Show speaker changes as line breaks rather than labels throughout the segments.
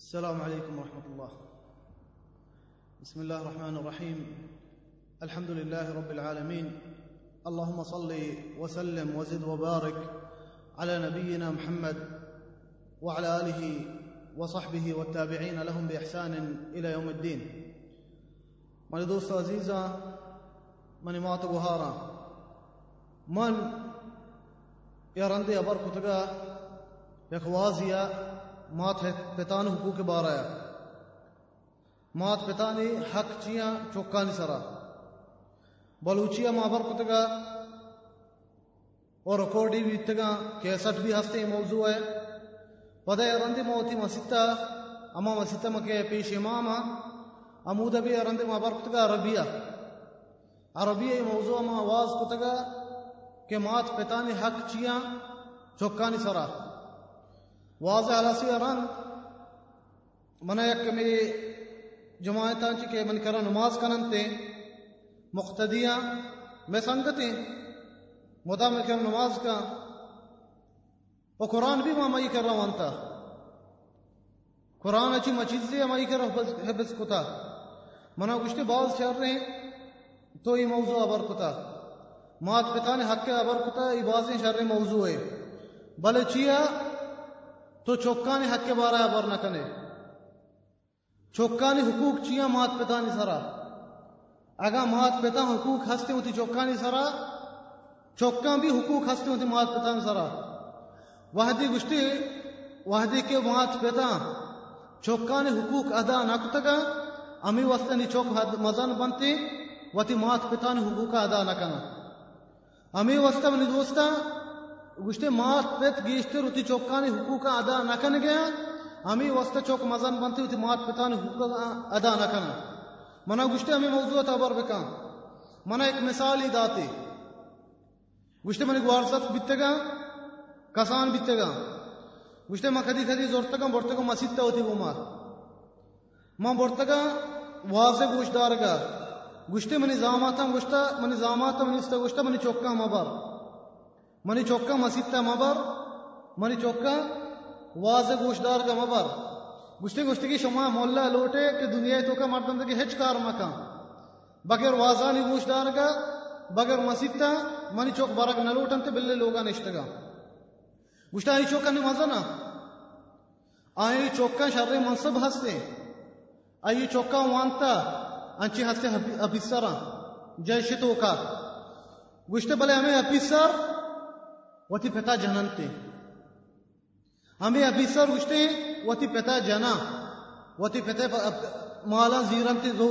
السلام عليكم ورحمة الله بسم الله الرحمن الرحيم الحمد لله رب العالمين اللهم صل وسلم وزد وبارك على نبينا محمد وعلى آله وصحبه والتابعين لهم بإحسان إلى يوم الدين من دوست عزيزة من مات بهارا من يرندي أبركتك يكوازيا مات ہے پ حقوق کے بار آیا مات پتا نے حق چیاں چوکا نہیں سرا بلوچیا کو پتگا اور رکوڈی بھی کیسٹ بھی ہستے موضوع ہے ودے ارند موتی مسیتا اما مسیتا م کے پیشے ماں باپ کو تگا مرتگا عربیہ یہ موضوع ماں آواز پتگا کہ مات پتا نے حق چیاں چوکا نہیں سرا واضح آلسی عرآم من یک میری جماعت کرا نماز کنن تے مقتدیاں میں سنگتیں مدا میں کرا نماز کا قرآن بھی ماں مئی کر رہا ہوں قرآن اچھی مچیلے مئی کر رہا بس کتا منا کچھ باز بعض رہے رہے تو یہ موضوع ابر کتا مات پتا نے حق کے ابر کتا یہ بازار موضوع ہے بلے چیا تو چوکانی حق کے بارا بار نہ کنے چوکانی حقوق چیا مات پتا نہیں سرا اگر مات پتا حقوق ہستے ہوتی چوکانی سرا چوکاں بھی حقوق ہستے ہوتی مات نہیں سارا وحدی گشتی وحدی کے مات پتا چوکانی حقوق ادا نہ امی نی چوک مزان بنتی وتی مات پتا نی حقوق ادا نہ کنا امی وسطہ گشتے ماس پیت گیشتے روتی چوکانی حقوق ادا نکن گیا ہمی وسط چوک مزان بنتی ہوتی مات پتانی حقوق ادا نکن منا گشتے ہمیں موضوع تبر بکان منا ایک مثال ہی داتی گشتے منی گوارزت بیتے گا کسان بیتے گا گشتے ما کدی کدی زورتا گا بورتا گا مسید تا ہوتی بو مات ما بورتا گا واضح گوش دار گا گشتے منی زاماتا گشتا منی زاماتا منی استا گشتا منی چوکا مبار گشتے منی چوکا مسجد تا مبر منی چوکا واز گوشدار کا مبر گشتی گشتی کی شما مولا لوٹے کہ دنیا تو کا مردم دے ہچ کار مکان بغیر وازان گوشدار کا بغیر مسجد تا منی چوک برک نہ لوٹن تے بلے لوگا نشتگا گشتا آئی چوکا نے مزہ نا آئی چوکا شر منصب ہستے آئی چوکا وانتا انچی ہستے ابھی سرا جیشتوں کا گشتے بلے ہمیں ابھی سر وتی پتا جننتے ہمیں ابھی سر اچھتے ہیں وتی پتا جنا وتی پتا مالا زیرنتے دو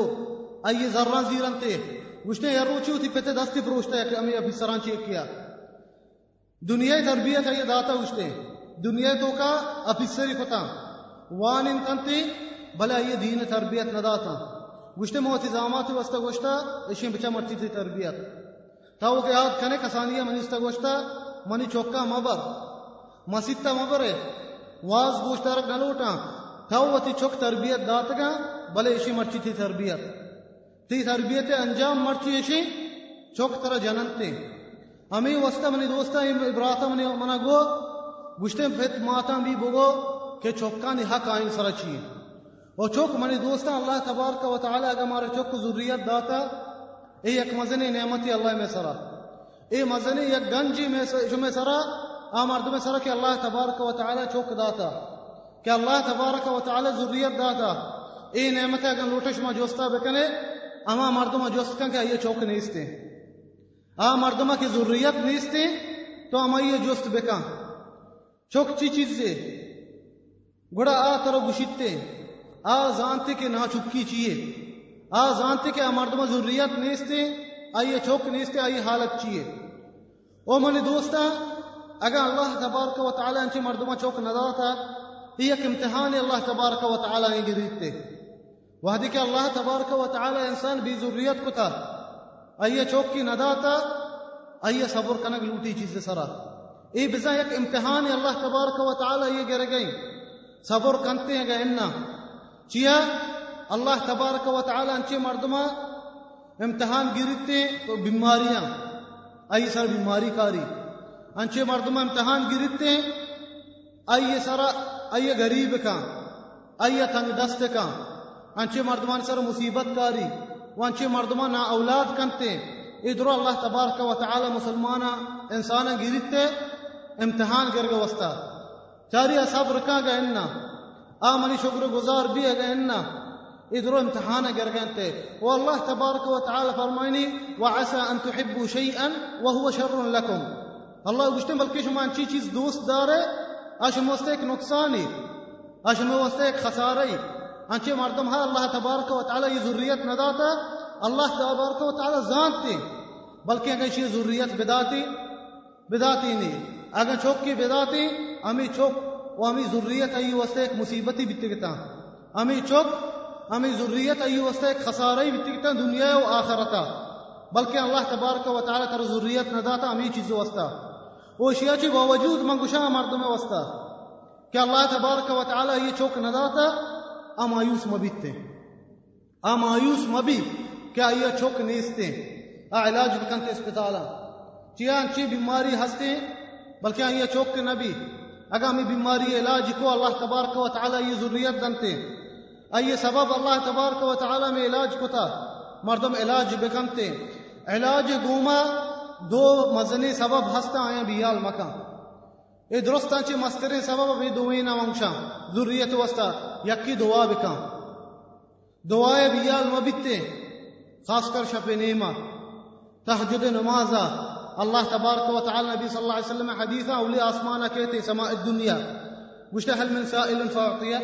آئیے ذرا زیرنتے اچھتے یار اچھی وتی پتے دستی پر اچھتے کہ ہمیں ابھی سران چیک کیا دنیا تربیت ہے یہ داتا اچھتے ہیں دنیا تو کا ابھی سری پتا وان انتنتے بھلا یہ دین تربیت نہ داتا گشتے موتی زامات وستا گوشتا اشیم بچا مرتی تھی تربیت تھا وہ کہ یاد کنے کسانیہ منستا گوشتا منی چوکا مبر مسیتا مبر ہے واز گوشت تارک نہ لوٹا تھا وتی چوک تربیت دات گا بلے ایشی مرچی تھی تربیت تی تربیت انجام مرچی ایشی چوک تر جننتے امی وستا منی دوستا ابراتا منی منا گو گوشتے پھت ماتا بھی بگو کہ چوکا نی حق آئین سر چیئے او چوک منی دوستا اللہ تبارک و تعالی اگر ہمارے چوک کو ضروریت داتا ای ایک مزنی نعمتی اللہ میں سرا مزنی یک گنجی میں جمع سرا آ مردم سرا کہ اللہ تبارک و تعالی چوک داتا کہ اللہ تبارک و تعالی ذریت داتا ای نعمت اگر ما جوستا جوست اما مردم جوست یہ چوک نیستے آ مردمہ کی ذریت نیستے تو اما یہ جوست بکن چوک چی چیز سے گڑا آ ترو گشتے آ جانتے کہ نہ چھپکی چاہیے آ جانتے کہ آ مردمہ ضروریت نیستے آئیے چوک نہیں آئیے حالت چیے او من دوستا اگر اللہ کبار کا و تعالیٰ انچی مردما چوک نہ یہ ایک امتحان اللہ کبار کا و تعالیٰ گریتے وہ دیکھے اللہ تبارک و تعالیٰ انسان بزوریت کو تھا آئیے چوک کی ندا تھا آئیے صبر کنگ لوٹی چیز سرا ای بزا ایک امتحان اللہ تبارک و تعالی یہ گر گئی صبر کنتے ہیں چیا اللہ تبارک و تعالی انچی مردما امتحان گریتے تو بیماریاں آئیے سر بیماری کاری انچے مردم امتحان گرتے ہیں آئیے سارا آئیے غریب کا آئیے تنگ دست کا انچے مردمان سر مصیبت کاری وہ انچے مردمان نا اولاد کنتے ادھر اللہ تبارک کا تعالی مسلمان انسان گرتے امتحان کر گرگ وسطہ چاریہ سب رکا گا انا عام شکر گزار بھی ہے گا يدرون تهانا قرقانتي والله تبارك وتعالى فرماني وعسى أن تحبوا شيئا وهو شر لكم الله يقشتن فالكيشو مان شي چيز دوست داره عشان وستيك نقصاني عشان وستيك خساري أنشي مردم ها الله تبارك وتعالى يزريت نداتا الله تبارك وتعالى زانتي بلکہ اگر شی ذریت بداتی بداتی نہیں اگر چوک کی بداتی امی چوک و امی ذریت ای وستے ایک مصیبتی بیتے گتا امی چوک ہمیں ضروریت خسارہ ہی دنیا و آخرتا بلکہ اللہ تبارک و تعالی تر ضروریت نداتا ہمیں چیز یہ وہ وسطہ چی باوجود منگوشا ہمارت مردم وسطہ کہ اللہ تبارک و تعالی یہ چوک نہ دہاتا آ مایوس مبتتے آ مبی میں یہ چوک نیستے علاج بکنتے اسپتالا اسپتال چی بیماری ہستے بلکہ یہ چوک نبی اگر ہمیں بیماری علاج کو اللہ تبارک و تعالی یہ ضروریت ہیں آئیے سبب اللہ تبارک و تعالی میں علاج کو تھا مردم علاج بکمتے علاج گوما دو مزنی سبب ہستا آئیں بیال مکان اے درست چی مستر سبب بھی دوئینا ونشا ذریت وستا یکی دعا بکان دعائے بیال مبتے خاص کر شف نیما تحجد نمازا اللہ تبارک و تعالی نبی صلی اللہ علیہ وسلم حدیثہ اولی آسمانہ کہتے سماء الدنیا مشتحل من سائل فاعطیہ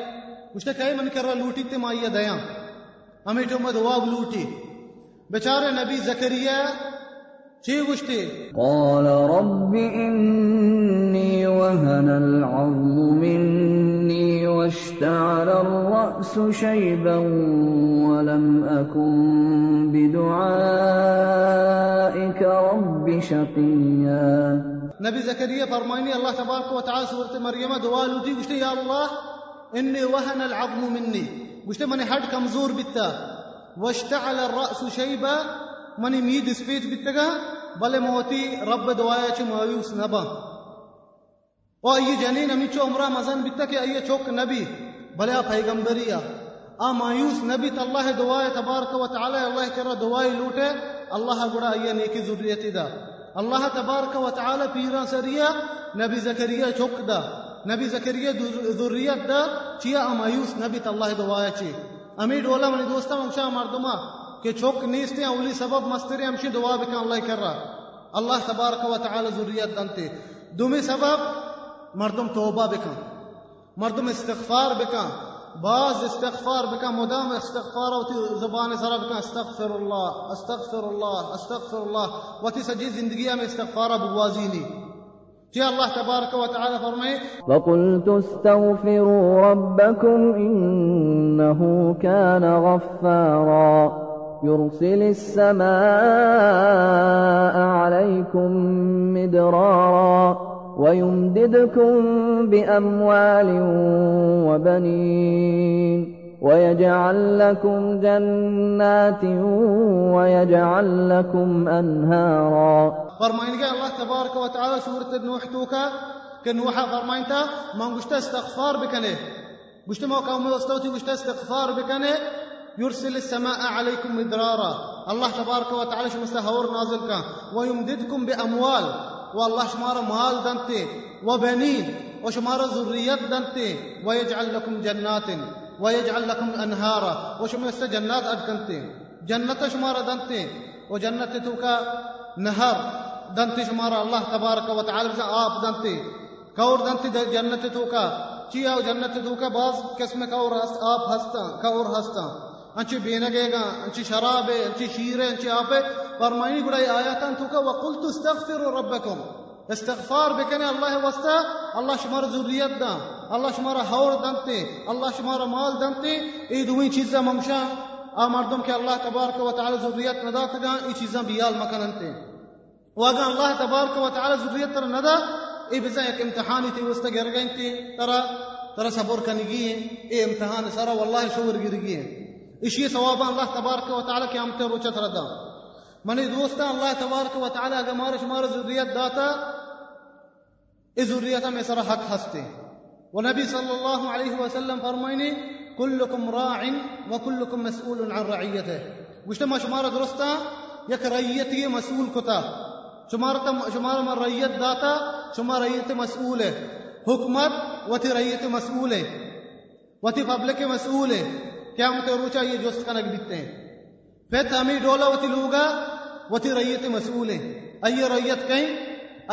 کہے من کر رہا لوٹی تے مائی माइया ہمیں अमीठो مد واب لوٹی بیچارے نبی زکریہ چی گشتے
قال رب إني وهن العظم مني واشتعل الرأس شيبا ولم أكن بدعائك رب شقيا نبي
زكريا فرماني الله تبارك وتعالى سورة مريم دعاء لوتي يا الله إني وهن العظم مني گوشته منی حد كمزور بالتا واشتعل الرأس شيبا منی ميد سبيت سپیچ بل موتي رب دوايا چې ماوی اوس نبا او اي جنين امي چې عمره مزن بیتتا کې ای چوک نبی بلیا پیغمبریا آ مایوس نبی ته الله دوایا تبارک وتعالى الله کړه دوای لوټه الله ګړه ای نیکی ذریته دا الله تبارک وتعالى پیران سریا نبی زکریا چوک دا نبی زکریہ ذریت دا چیا امایوس نبی طلّہ دوایا چی امی ڈولا منی دوستا ہمشا مردما کہ چوک نیستی اولی سبب مستری ہمشی دعا بکن اللہ کر رہا اللہ و تعالی سبار دومی سبب مردم توبہ بکن مردم استغفار بکن بعض استغفار بکن مدام استغفار و زبان سر بکن استغفر اللہ استغفر اللہ استغفر اللہ و تی سجی میں استغفار بوازی نہیں جاء الله تبارك وتعالى فرمائے
فقلت استغفروا ربكم إنه كان غفارا يرسل السماء عليكم مدرارا ويمددكم بأموال وبنين ويجعل لكم جنات ويجعل لكم أنهاراً
فرماینگە الله تبارك وتعالى سورة نوح توكا كن كنوحا فرماينتا ما نقشت استغفار بكني قشت ما موقع مدستوتي قشت استغفار بكني يرسل السماء عليكم مدرارا الله تبارك وتعالى شو مستهور نازل كان ويمددكم بأموال والله شمار مال دنتي وبنين وشمار ذريات دنتي ويجعل لكم جنات ويجعل لكم أنهارا وشمار جنات أدكنتي جنة شمار دنتي وجنة توكا نهر دنتی شمارا اللہ تبارک و تعالی سے آپ دنتی کور دنتی جنت تو کا چیا او جنت تو کا باز قسم کور ہست آپ ہستا کور ہستا انچی بین گے گا انچی شراب ہے انچی شیر ہے انچی آپ ہے فرمائی گڑا یہ تو کا وقلت استغفر ربکم استغفار بکنے اللہ وستا اللہ شمار ذریت دا اللہ شمار حور دنتی اللہ شمار مال دنتی ای دوین چیزا ممشا آ مردم کے اللہ تبارک و تعالی ذریت ندا کدا ای چیزا بیال مکنن واغا الله تبارك وتعالى تعالی ذریه تر نه ده ای بزا یک ترى تی وسته صبر کنگی اي امتحان سرا والله شور ايش هي ثواب الله تبارك وتعالى كي کی امتر روچه تر ده دوستا الله تبارك وتعالى تعالی مارش مار ذریت داتا اي ذریت میں سرا حق ہستے ونبي صلى الله عليه وسلم فرميني كلكم راع وكلكم مسؤول عن رعيته وشتما شمارة درستا يك رعيتي مسؤول كتا شمار شمار ریت داتا شمار ریت مسئول ہے حکمت وتی تھی مسئول ہے وتی پبلک مسئول ہے روچا یہ جو کا بیتتے ہیں پھر ڈولا وتی لوگا وتی تھی مسئول ہے ائی ریت کہیں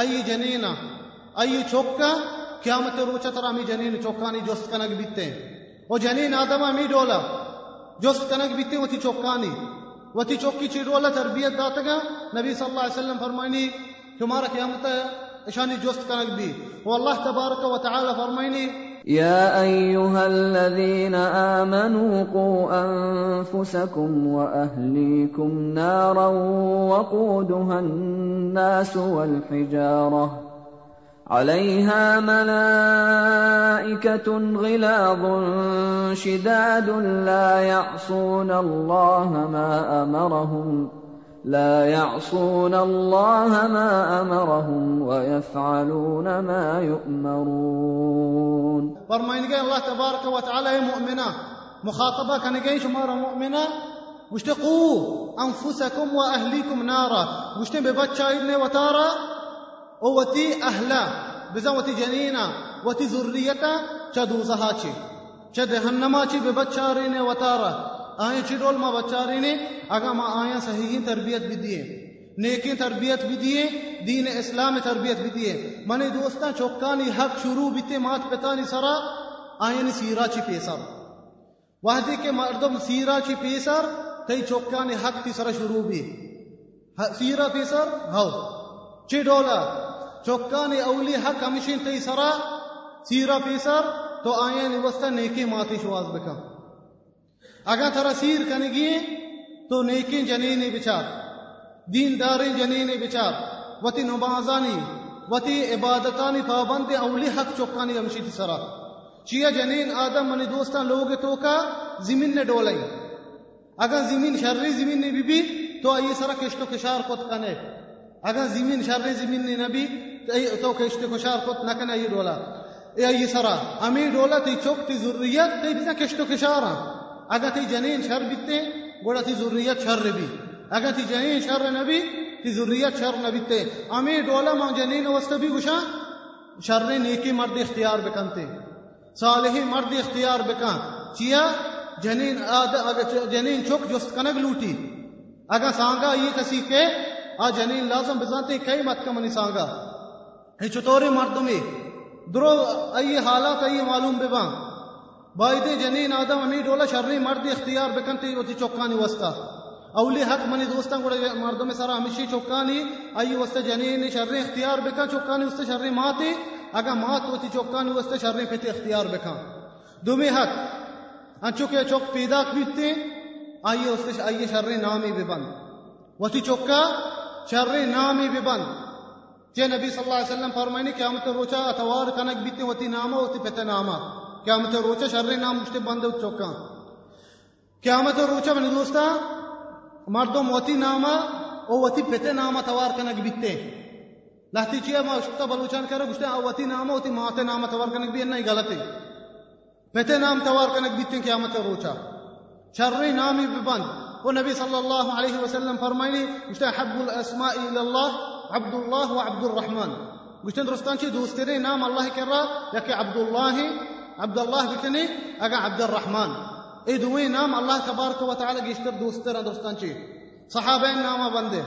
ائی جنینا ائی چوکا قیامت مت روچا تر جنین چوکا چوکانی جوست کا نگ ہیں وہ جنین آدم امی ڈولا جوست کا نگ ہیں وتی تھی چوکانی وتی چوکی چیڈولا تربیت گا نبی صلی اللہ علیہ وسلم فرمائنی تمہارا قیامت اشانی جوست کنک دی واللہ تبارک و تعالی فرمائنی
يا ايها الذين امنوا قوا انفسكم واهليكم نارا وقودها الناس والحجاره عليها ملائكة غلاظ شداد لا يعصون الله ما أمرهم لا يعصون الله ما أمرهم ويفعلون ما يؤمرون
برمينجي الله تبارك وتعالى مؤمنة مخاطبة كان شمارة مؤمنة وشتقوا أنفسكم وأهليكم نارا وشتم ببات شايدنا وتارا وتی اهلا بزا وتی جنینا وتی ذریتا چدو زها چی چد هنما چی به بچاری وتارا آیا چی رول ما بچاری نه اگا ما آیا صحیح تربیت بھی دیئے نیکی تربیت بھی دیئے دین اسلام تربیت بھی دیئے منی دوستا چوکانی حق شروع بیتے مات پتا سرا آیا نی سیرا چی پیسر وحدی کے مردم سیرا چی پیسر تی چوکانی حق تی سرا شروع بھی سیرا پیسر ہو چی ڈولا چوکانی اولی حق امشین تی سرا سیرا پی سر تو آئیں نیکی ماتی شواز بکا اگر ترا سیر کنگی تو نیکی جنینی بچار دین داری جنینی بچار بےچار وتی نمازا وتی عبادتانی پابند اولی حق چوکانی چوکا تی سرا چیا جنین آدم منی دوستان لوگ تو کا زمین نے ڈولائی اگر زمین شرری زمین نے بھی بھی تو آئیے سرا کشت و کشار کنے اگر زمین شرری زمین نے نبی تو کشتی کشار خود نکن ای دولا ای ای سرا امی دولا تی چوک تی ضروریت تی بیزن کشتی کشارا اگا تی جنین شر بیتے گوڑا تی ضروریت شر بی اگا تی جنین شر نبی تی ضروریت شر نبیتے امی دولا ما جنین وست بی گوشا شر نیکی مرد اختیار بکنتے صالحی مرد اختیار بکن چیا جنین آد جنین چوک جست کنگ لوٹی اگا سانگا یہ کسی کے آ جنین لازم بزانتے کئی مت کا منی سانگا چطور مردمی درو ای حالات ای معلوم بے آدم امی ڈولا شرری مردی اختیار چوکانی وستا اولی حق منی دوستان سارا چوکا چوکانی ای وستا جنین نی شرری اختیار بکن چوکانی وستا وسطے شرری ماتھی اگا ماتھی چوکا چوکانی وستا شرری پیتی اختیار حق ان ہک چوک پیدا پیتی آئیے آئیے شرری نامی بے بند وتی چوکا شرری نامی بے بند जे नबी सलाह वसलम फरमाइनि क़यामत रोज़ा अतवार कनक बीते वती नामा वती पेते नामा क़यामत रोज़ा शर्र नाम मुश्ते बंद चौका قیامت روچا من دوستا مردم وتی نامه او وتی پته نامه توار کنه بیته لحتی چیه ما شتا بلوچان کرده گشته او وتی نامه وتی ماته نامه توار کنه بیه نه غلطه نام توار کنک بیته قیامت روچا شر نامی ببند و نبی صلی الله عليه وسلم سلم فرمایلی گشته حب الاسماء الى الله عبد اللہ عبد الرحمان چاہیے دوست اللہ کرا کہرحمان نام اللہ قبار کو بتا دیں دوستان چی صحابۂ نام بندے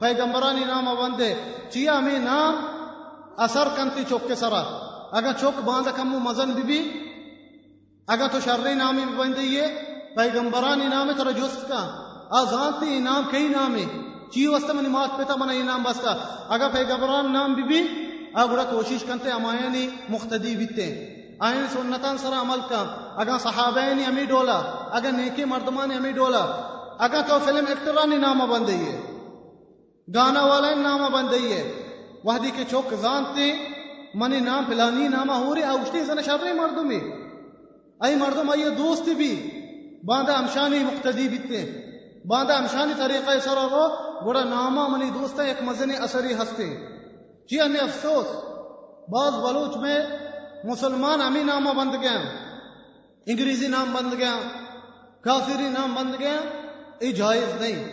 پیغمبرانی نام بندے چیا میں نام اثر کنتی چوک کے سرا اگر چوک باندھ مزن بی اگر تو شرح نامی بندے یہ پیغمبرانی نام ہے تو آزانتی نام كئی نامی چی وسط منی مات پیتا منہ یہ نام بستا اگا پیغبران نام بی بی اگر کوشش کنتے ہم آئینی مختدی بیتے ہیں آئین سنتان سر عمل کا اگر صحابین ہمیں ڈولا اگر نیکی مردمان ہمیں ڈولا اگر تو فلم ایکٹرانی نامہ بن دئیے گانا والا نامہ بن دئیے وحدی کے چوک زانتے منی نام پلانی نامہ ہو رہے اوشتی سن شرری مردمی ای مردم ای دوست بھی باندھا امشانی مقتدی بیتے ہیں باندھا امشانی طریقہ گوڑا سر اور دوست ایک مزن اثری ہستے جی ہم افسوس بعض بلوچ میں مسلمان امی نامہ بند گیا انگریزی نام بند گیا کافری نام بند گیا ای جائز نہیں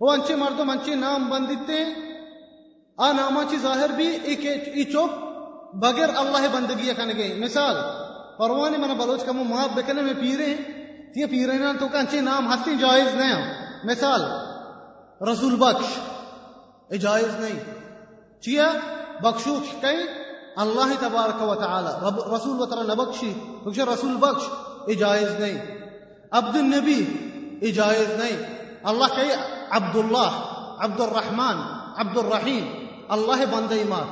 وہ انچی انچی نام بند دیتے ناما چی ظاہر بھی چوک بغیر اللہ بندگی مثال پروانی نہیں من بلوچ کا منہ بکنے میں پیرے تیہ پیرینان تو کنچی نام ہستی جائز نہیں مثال رسول بخش اے جائز نہیں چیا بخشوش کئی اللہ تبارک و تعالی رسول و تعالی بخشی بخش رسول بخش اے جائز نہیں عبد النبی اے جائز نہیں اللہ کئی عبداللہ عبد الرحمن عبد الرحیم اللہ بندہ ماں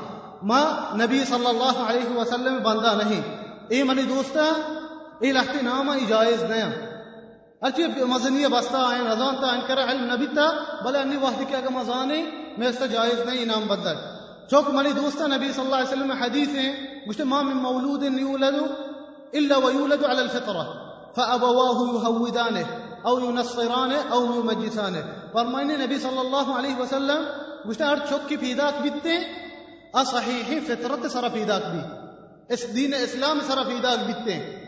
ماں نبی صلی اللہ علیہ وسلم بندہ نہیں اے منی دوستہ ای مزنی بستا تا کرا علم نبی تا تا بلے انی وحدی مزانی میں اس جائز نہیں انام چوک دوستا نبی صلی اللہ علیہ وسلم حدیث ہیں ما من مولود یولد الا ویولد علی الفطرہ فابواہ یہودانے او او ینصرانے یمجسانے فرمائنے نبی صلی اللہ علیہ وسلم ہر چوک کی پیدات پیدات بیتے اصحیح فطرت سر چوکی اس دین اسلام سر پیدات بیتے ہیں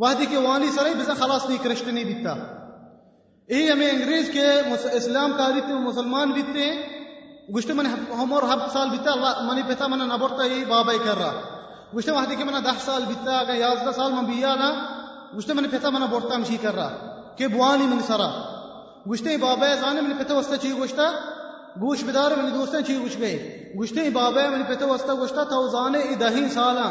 وحدی کے وانی سرائی بزن خلاص نہیں کرشتے نہیں بیتا اے ہمیں انگریز کے اسلام کاری تھے مسلمان بیتے ہیں گشتے من ہم اور ہفت سال بیتا اللہ منی پیتا منہ نبرتا ہی بابا ہی کر رہا گشتے وحدی کے منہ دہ سال بیتا اگر یازدہ سال من بیانا گشتے منہ پیتا منہ بورتا مشی کر رہا کہ بوانی من سرا گشتے ہی بابا ہے زانے منی پیتا وستا چی گشتا گوش بدار منی دوستا چی گوش گئے گشتے ہی بابا ہے منی پیتا وستا گشتا تو زانے ہی دہین سالاں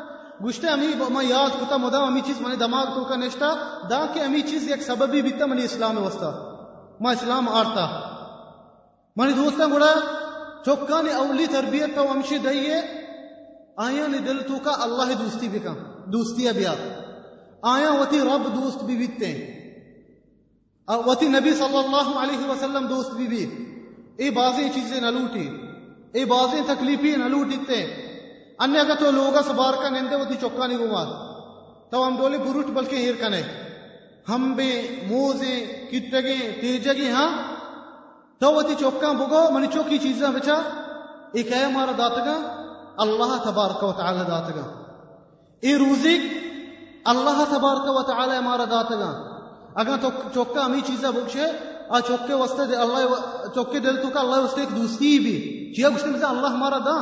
گوشتے امی با ما یاد کتا مدام امی چیز منی دماغ تو کا نشتا دا کہ امی چیز یک سببی بیتا منی اسلام وستا ما اسلام آرتا منی دوستا گوڑا چوکان اولی تربیت تا امشی دئیے آیا نی دل تو کا اللہ دوستی بھی کام دوستی بیا آیا وتی رب دوست بھی بیتے وتی نبی صلی اللہ علیہ وسلم دوست بھی بھی اے بازیں چیزیں نلوٹی اے بازیں تکلیفیں نلوٹیتے ہیں انے اگر تو لوگا سبار کا نیندے وہ تھی چوکا نہیں گمار تو ہم ڈولے گروٹ بلکہ ہیر کنے ہم بھی موزے کٹگے تیجگے ہاں تو وہ تھی چوکا بگو منی چوکی چیزیں بچا ایک ہے ہمارا داتگا اللہ تبارک و تعالی داتگا اے روزی اللہ تبارک و تعالی ہمارا داتگا اگر تو چوکا ہمی چیزیں بکشے آ چوکے وستے دے اللہ چوکے دل تو کا اللہ وستے ایک دوسری بھی چیہ گوشتے مجھے اللہ ہمارا داں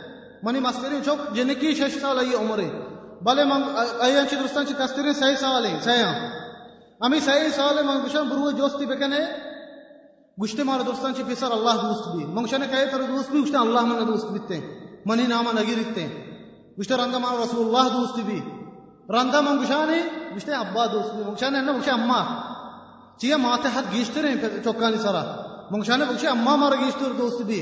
منی مسترے چوک جن کی شش سال ائی عمرے بلے من ائی چھ درستان چھ تستری صحیح سوالے صحیح ہاں امی صحیح سوالے من گشن برو جوستی بکنے گشتے مار درستان چی پیسر اللہ دوست بھی من شنے کہے تر دوست بھی گشتے اللہ من دوست بیتے منی نام نگی رتے گشتے رندا مار رسول اللہ دوست بھی رندا من گشانے گشتے ابا دوست بھی من شنے نہ گشے اما چیہ ماتے حد گشتے رے چوکانی سارا من شنے گشے اما مار گشتے دوست بھی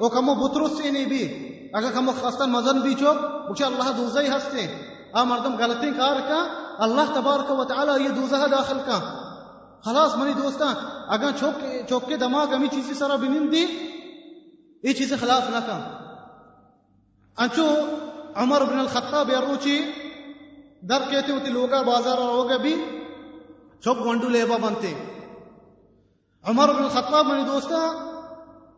او کمو بطرس سے نہیں بھی اگر کمو خستن مزن بھی چو بچے اللہ دوزہ ہی ہستے آ مردم غلطیں کار کا اللہ تبارک و تعالی یہ دوزہ داخل کا خلاص منی دوستا اگر چوک چوک کے دماغ امی چیزی سارا بنین دی یہ چیز خلاف نہ کا انچو عمر بن الخطاب یروچی در کہتے ہوتی لوگا بازار رہو گے بھی چوک گنڈو لیبا بنتے عمر بن الخطاب منی دوستا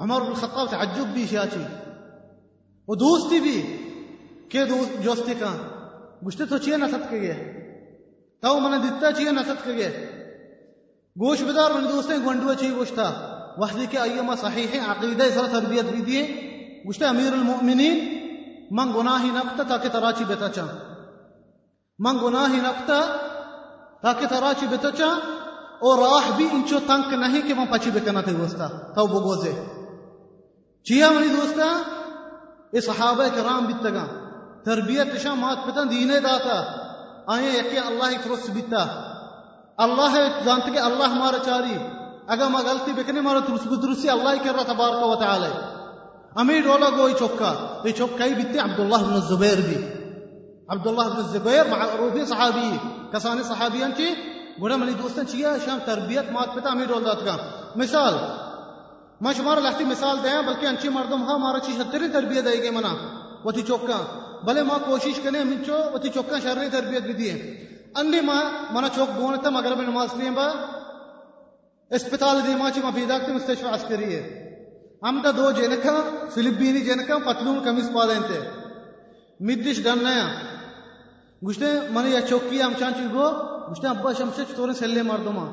عمر بن خطاب تعجب بھی شاچی وہ دوستی بھی کہ دوست جوستی کہاں گشتے تو چیئے نسط کے گئے تو من دتا چیئے نسط کے گئے گوش بدار من دوستے گنڈو چیئے گوشتا وحدی کے ایما صحیح عقیدہ سر تربیت بھی دیئے گشتے امیر المؤمنین من گناہی نقتا تاکہ تراچی بیتا چاں من گناہی نقتا تاکہ تراچی بیتا چاں اور راہ بھی انچو تنک نہیں کہ من پچی بکنا تھی گوستا تو بگوزے گوزے چیا منی دوستا اے صحابہ کرام بیت تگا تربیت شا مات پتن دینے داتا آئیں یکی اللہ فرس بیتا اللہ جانت کہ اللہ مارا چاری اگر ما غلطی بکنے مارا ترس بترسی اللہ کر رہا تبارک و تعالی امی ڈولا گوئی چوکا اے چوکا ہی بیتے عبداللہ بن الزبیر بھی عبداللہ بن الزبیر معروفی صحابی کسانی صحابیان چی گوڑا منی دوستا چیا شام تربیت مات پتا امی ڈولا تگا مثال من شمار لحتی مثال دیں بلکہ انچی مردم ہاں مارا چی شتری تربیت دے گے منا وطی چوکا بھلے ماں کوشش کریں ہم چو وطی چوکاں شرری تربیت بھی دیئے اندی ماں منا چوک گونے تھا مگر بھی نماز لیئے با اسپتال دی ماں چی ماں بھی داکتے مستشفہ عسکری ہے ہم تا دو جینکاں سلیب بینی جینکاں پتلون کمیس پا دیں تے مدش ڈن نیا گوشتے منا یہ چوکی ہم چانچی گو گوشتے ابا شمشے چطوریں سلے مردمان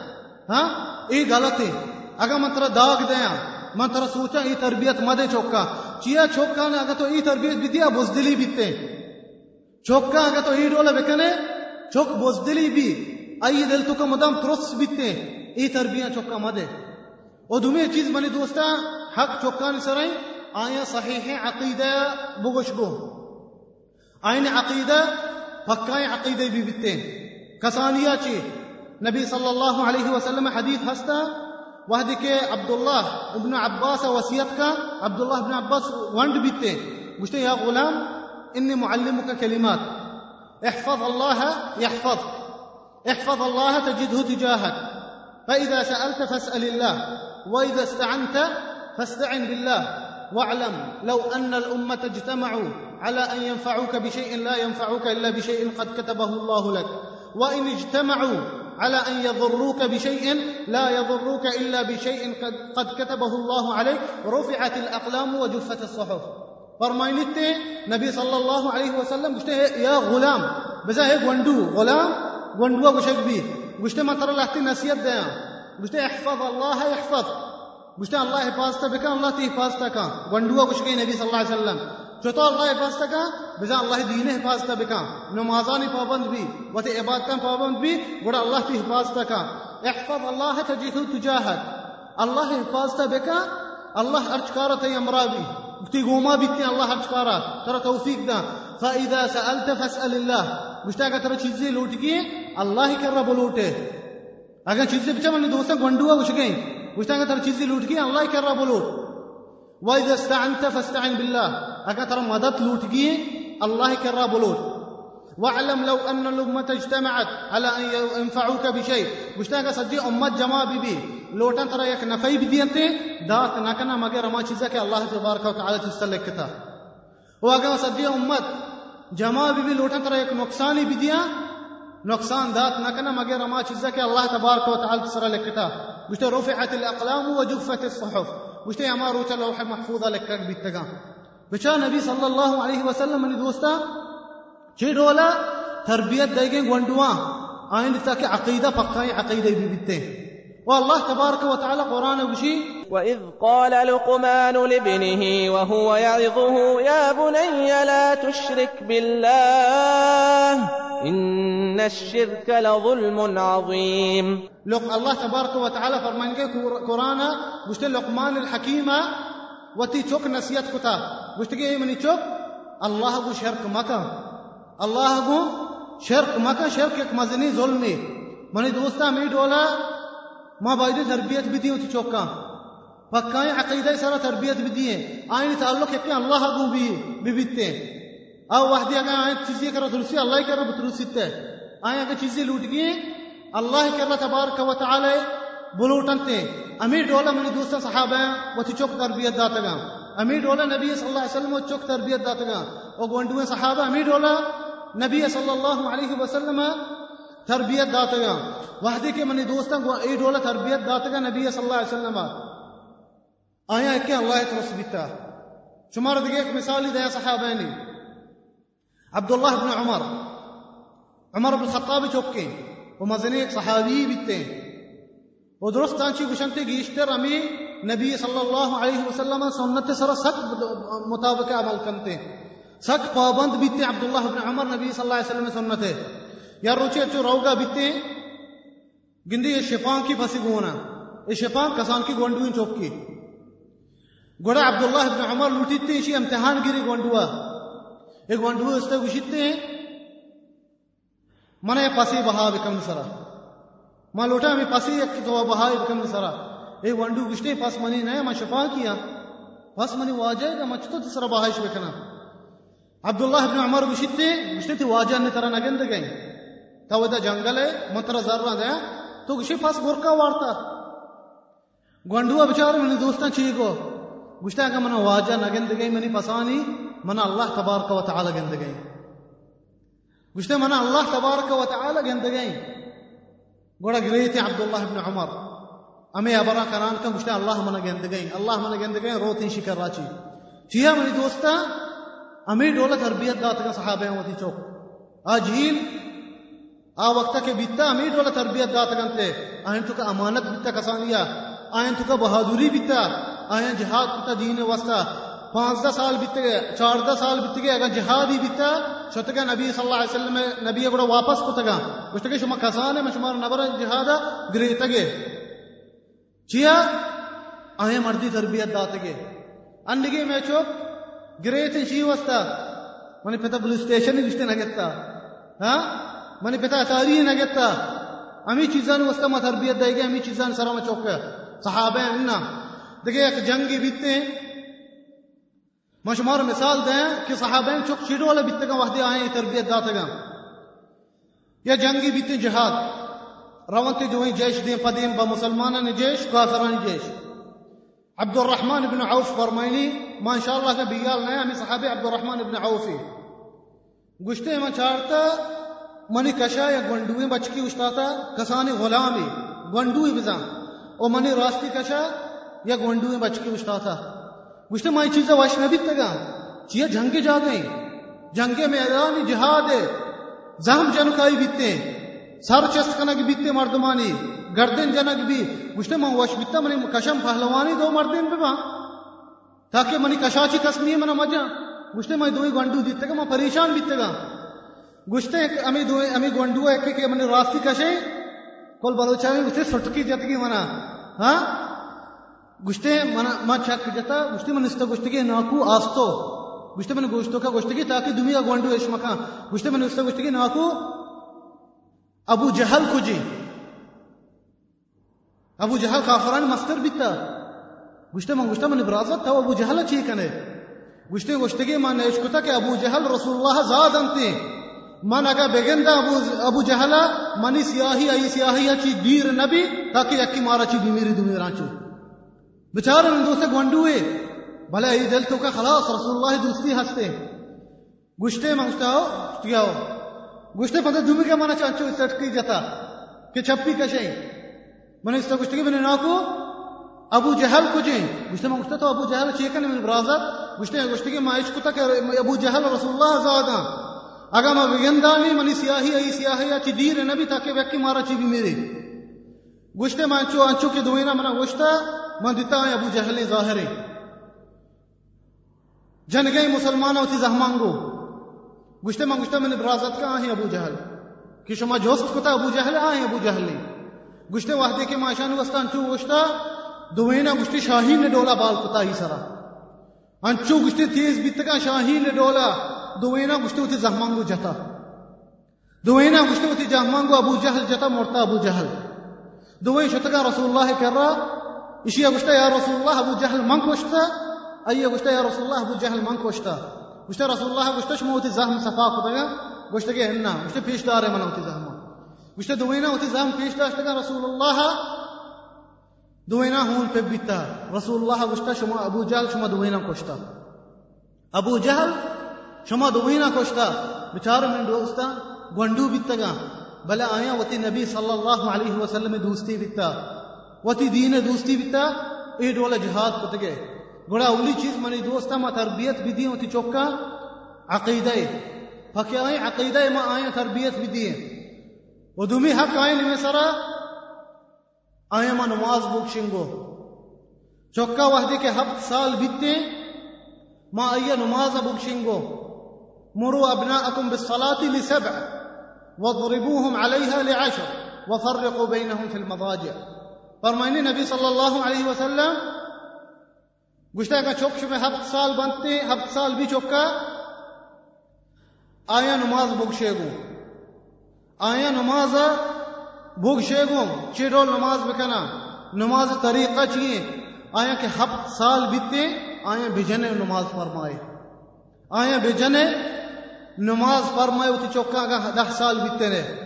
ہاں یہ غلط ہے اگر میں ترا داغ دیا میں ترا سوچا یہ تربیت مدے چوکا چیا چوکا نے اگر تو یہ تربیت بھی دیا بزدلی بھی تے چوکا اگر تو یہ ڈولا بکنے چوک بزدلی بھی آئی دل تو کا مدام ترس بھی تے یہ تربیت چوکا مدے او دومی چیز بنی دوستا حق چوکا نے سرائی آیا صحیح ہے عقیدہ بگوش بو آئین عقیدہ پکائیں عقیدہ بھی بیتے کسانیہ چی صلى الله عليه وسلم حديث هستا وهديك عبد الله ابن عباس वसीयत عبد الله بن عباس वंड बीते गुश्ते يا غلام اني معلمك كلمات احفظ الله يحفظك احفظ الله تجده تجاهك فإذا سألت فاسأل الله وإذا استعنت فاستعن بالله واعلم لو أن الأمة اجتمعوا على أن ينفعوك بشيء لا ينفعوك إلا بشيء قد كتبه الله لك وإن اجتمعوا على أن يضروك بشيء لا يضروك إلا بشيء قد كتبه الله عليك رفعت الأقلام وجفت الصحف فرمايلتے نبي صلى الله عليه وسلم قلت يا غلام بزا ہے گونڈو غلام گونڈوا گشک بھی گشتے مطر لاہتی نصیحت دیا گشتے احفظ اللہ احفظ الله اللہ حفاظتہ الله اللہ تی حفاظتہ کا گونڈوا گشکی صلى الله عليه وسلم چطور الله حفاظ تکا بزا الله دین حفاظ تکا نمازانی پابند بی و تی عبادتان پابند بی گوڑا الله تی حفاظ تکا احفظ الله تجده تجاهك الله حفاظ تبكا الله أرشكارة يمرابي بتيقو ما بيتني الله أرشكارة ترى توفيق ده فإذا سألت فاسأل الله مشتاقة ترى چيزي لوتكي الله كرب لوته اگر چیزی بچا من دوستا گئیں گندوا تر مشتاقة لوٹ چيزي اللہ کر كرب لوت وإذا استعنت فاستعن بالله أكثر مدد لوتجي الله كرا بلوت واعلم لو أن الأمة اجتمعت على أن ينفعوك بشيء بشتاق سجي أمة جماعه بي لوتا ترى يك نفعي بدي أنت دات نكنا مگر ما چیزا کہ اللہ تبارک و تعالی تسلک تھا واگا سجی امت جماع بی لوٹن ترى يك نقصانی بدیا نقصان دات نكنا مگر ما چیزا کہ اللہ تبارک و تعالی تسلک تھا بشتے رفعت الاقلام وجفت الصحف يا ما روچ لوح محفوظه لك بیتگا بچا نبی صلی الله علیه وسلم ني دوستا چيډولا تربيت دايګي ګوندوا آئند تاکہ عقیدہ پکا عقیدہ بھی بیتے والله تبارك وتعالى قرآن وشي
وإذ قال لقمان لابنه وهو يعظه يا بني لا تشرك بالله إن الشرك لظلم عظيم
لق الله تبارك وتعالى فرمان قرآن وشت لقمان الحكيمة وتيتوك نسيت كتا وشتقي من يتوك الله أقول شرك مكا الله أقول شرك مكا شركك مزني ظلمي من دوستا مني ڈولا ما بايد تربيت بدي وتيتوكا پکائیں عقیدہ سارا تربیت بھی دیے آئین تعلق ہے اللہ گو بھی بھی بیتتے او وحدی اگر آئیں چیزیں کرو ترسی اللہ کرو بترسیتے آئیں اگر چیزیں لوٹ گئیں اللہ کر تبارک و تعالی بلوٹن تے امیر ڈولا منی دوسرا صحابہ ہیں وہ تھی چوک تربیت داتا گا امیر ڈولا نبی صلی اللہ علیہ وسلم وہ چوک تربیت داتا گا وہ گونڈو ہیں صحابہ امیر ڈولا نبی صلی اللہ علیہ وسلم تربیت داتا گا وحدی کے منی دوستا گوا ای ڈولا تربیت داتا گا نبی صلی اللہ علیہ وسلم آیا اکی اللہ تو سبیتا چمار دیگے ایک مثالی دیا صحابہ نے عبداللہ بن عمر عمر بن خطاب چوکے وہ مزنی ایک صحابی بیتے ہیں و درست تانچی گشنتی گیشتر امی نبی صلی اللہ علیہ وسلم سنت سر سک مطابق عمل کنتے سک پابند بیتے عبداللہ بن عمر نبی صلی اللہ علیہ وسلم سنت ہے یا روچے اچھو روگا بیتے گندی یہ شپان کی بھسی گونا یہ شپان کسان کی گونڈوین چوب کی گوڑا عبداللہ بن عمر لوٹیتے اسی امتحان گیری گونڈوا یہ گونڈوا اس تے گشتے ہیں منہ پسی بہا بکم سرہ ما لوٹا میں پاسی ایک تو بہا ایک کم سرا اے ونڈو گشتے پاس منی نیا ما شفا کیا پاس منی وا جائے گا ماں چھتو تو سرا بہا بکنا عبداللہ ابن عمر گشتے گشتے تھی واجہ نے ترہ نگند گئی تا ودا جنگل ہے مطرہ ذرہ دیا تو گشتے پاس گرکا وارتا گونڈو بچار منی دوستان چھئے کو گشتے آگا منہ واجہ نگند گئی منی پسانی منا اللہ تبارک و تعالی گند گئی گشتے منا اللہ تبارک و تعالی گند گئی گوڑا گرے تھے عبد اللہ ابن عمر امے ابرا کران کا مشتا اللہ من گند گئی اللہ من گند گئی رو شکر راچی چیا منی دوستا امی ڈولا تربیت دات کا صحابہ ہیں وہ چوک آ آ وقت کے بیتا امی ڈولا تربیت دات گنتے آئیں تو کا امانت بیتا کسانیا لیا تو کا بہادری بیتا آئیں جہاد بیتا دین وستا پانچ دس سال بیت گیا چار دس سال بیت گیا اگر جہاد ہی بیتا شتگا نبی صلی اللہ علیہ وسلم نبی گڑا واپس کو تگا کچھ گشتگے شما کسانے میں شمار نبر جہاد گری تگے چیا آئے مردی تربیت دات داتگے انڈگے میں چوک گرے تھے شی وستا منی پتا پولیس اسٹیشن ہی رشتے نگتا ہاں منی پتا اتاری ہی نگتا امی چیزان وستا ما تربیت دے گے امی چیزان سرا میں چوک صحابہ ہیں نا دیکھیں ایک جنگ بیتتے ہیں مشمار مثال دیں کہ صحابہ چک چیڑو والے بیتے گا وحدی آئیں تربیت داتا گا یا جنگی بیتے جہاد روانتی جو ہیں جیش دیں پدیم با مسلمان جیش کافران جیش عبد الرحمن بن عوف فرمائنی ما انشاءاللہ کا بیال نیا ہمیں صحابی عبد الرحمن بن عوفی گشتے ما چارتا منی کشا یا گنڈوی بچکی اشتاتا کسانی غلامی گنڈوی بزان او منی راستی کشا یا گنڈوی بچکی اشتاتا مسلم ہماری چیزیں واشنبی تگام چیزیں جھنگے جا گئی جھنگے میدان جہاد ہے زہم جنکائی بیتے ہیں سر چست کنگ بیتے مردمانی گردن جنگ بھی مسلم ہم واش بیتا منی کشم پہلوانی دو مردن بھی بھاں تاکہ منی کشاچی قسمی منا مجھا مسلم ہمیں دوئی گنڈو دیتے گا ہم پریشان بیتے گا گشتے ہیں کہ ہمیں دوئی ہمیں گنڈو ہے کہ منی راستی کشے کل بلوچہ میں اسے سٹکی جاتے گی منہ ہاں گشتے ما چک جتا گشتے من استا گشتگی ناکو آستو گشتے من گوشتو کا گشتگی تاکہ دنیا گوندو ایش مکا گشتے من استا گشتگی ناکو ابو جہل کو جی ابو جہل کافران مستر بیتا گشتے من گشتے من برازت تا ابو جہل چی کنے گشتے گشتگی ما نیش کتا کہ ابو جہل رسول اللہ زاد انتی من اگا بگندا ابو ابو جہلا منی سیاہی ای سیاہی چی دیر نبی تاکہ یکی مارا چی بیمیری دمیران چی بچار ان دوسرے گونڈوئے بھلے ای دل تو کا خلاص رسول اللہ دوستی ہستے گشتے مانگتا ہو چھٹیا ہو گشتے پندر دھومی کے مانا چانچو اس سٹکی جاتا کہ چھپی کشے من اس تو گشتے کے بنے ناکو ابو جہل کو جائیں گشتے مانگتا تو ابو جہل چیکن من برازت گشتے ہیں گشتے کے مائش کتا کہ ابو جہل رسول اللہ زادان اگا ما بیندانی منی سیاہی ای سیاہی یا چی دیر نبی تاکہ ویکی مارا چی بھی میرے گشتے مانچو آنچو کے دوئینا منا گشتہ من دتا ابو جہل ظاہر جن گئی مسلمان ہوتی زہمانگو گشتے ماں گشتے میں برازت کا آہیں ابو جہل کی شما جوست کتا ابو جہل آہیں ابو جہل گشتے واحدے کے معاشان وستا چو گشتا دوینا گشتے شاہین نے ڈولا بال کتا ہی سرا انچو گشتے تیز بیت کا شاہین نے ڈولا دوینا گشتے ہوتی زہمانگو جتا دوینا گشتے ہوتی زہمانگو ابو جہل جتا مرتا ابو جہل دوین شتکا رسول اللہ کر رہا ايش قشتا يا رسول الله ابو جهل من كشتا اي قشتا يا رسول الله ابو جهل من كشتا قشتا رسول الله قشتا شموتي زهم صفاق دغا قشتا كي هنا قشتا فيش دار من اوتي زهم قشتا دوينا اوتي زهم فيش دار رسول الله دوينا هون ببيتا رسول الله قشتا شما ابو جهل شما دوينا كشتا ابو جهل شما دوينا كشتا بچار من دوستا گوندو بیتگا بلا آیا وتی نبی صلی اللہ علیہ وسلم دوستی بیتا وتی دین دوستی بیتا ای ڈولا جہاد گئے گڑا اولی چیز منی دوستا ما تربیت بھی دی ہوتی چوکا عقیدہ پھکی آئیں عقیدہ ما آئیں تربیت بھی دی و دومی حق آئیں لیمے سرا آئیں ما نماز بوکشنگو چوکا وحدی کے ہفت سال بیتے ما آئیے نماز بوکشنگو مروا أبناءكم بالصلاة لسبع واضربوهم عليها لعشر وفرقوا بينهم في المضاجع فرمائنی نبی صلی اللہ علیہ وسلم گشتہ کا چوک میں ہفت سال بنتے ہفت سال بھی چوکا آیا نماز بھگ شیگو آیا نماز بھوک شیگو چیرو نماز بکنا نماز طریقہ چی آیا کہ ہفت سال بیتے آیا بجنے نماز فرمائے آیا بجنے نماز فرمائے چوکا کا دہ سال بیتے رہے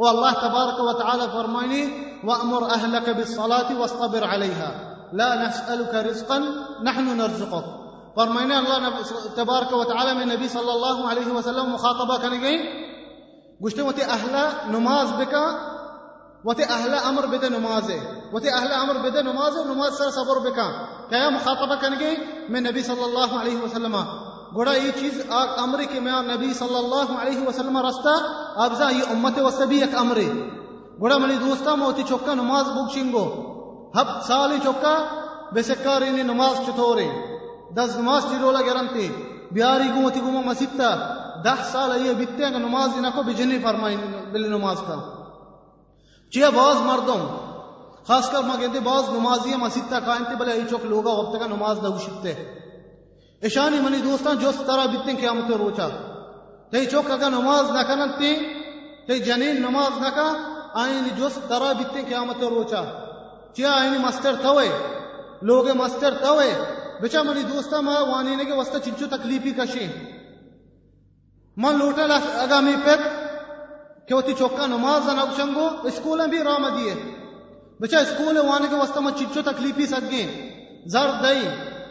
والله تبارك وتعالى wa وَأْمُرْ أَهْلَكَ بِالصَّلَاةِ واصطبر عَلَيْهَا لَا نَسْأَلُكَ رِزْقًا نَحْنُ نَرْزُقُكَ فرمائنا الله تبارك وتعالى من النبي صلى الله عليه وسلم مخاطبة كان गए گوشتے وتے اهل نماز بکا وتے اهل امر بده نماز ہے وتے امر بده نماز نماز سر صبر بکا کیا مخاطبة كان گئے من النبي صلى الله عليه وسلم گوڑا یہ چیز امر کہ میں نبی صلی اللہ علیہ وسلم رستہ ابزا یہ امت وسبی ایک امر گوڑا منی دوستا موتی چوکا نماز بکشنگو ہب سالی چوکا بے سکار انی نماز چتورے دس نماز چیرولا گرنتے بیاری گومتی گوما مسجد تھا دہ سال یہ بیتے ہیں کہ نماز دینا کو بجنی فرمائیں بلی نماز تا چیہ بعض مردوں خاص کر ماں کہتے بعض نمازی مسجد تھا کائن تے بلے ای چوک لوگا وقت کا نماز دو شکتے ہیں ایشانی منی دوستان جو ستارا بیتن قیامت روچا تی چوک اگر نماز نہ کنن تی تی جنین نماز نہ کا آئین جو ستارا بیتن قیامت روچا چیا آئین مستر توے لوگ مستر توے بچا منی دوستا ما وانی نے کے وسط چنچو تکلیفی کشی من لوٹا لس اگا می پت کہ وہ تی چوکا نماز نہ کشنگو اسکول بھی رام دیئے بچا اسکول وانے کے وسط من چنچو تکلیفی سگیں زرد دئی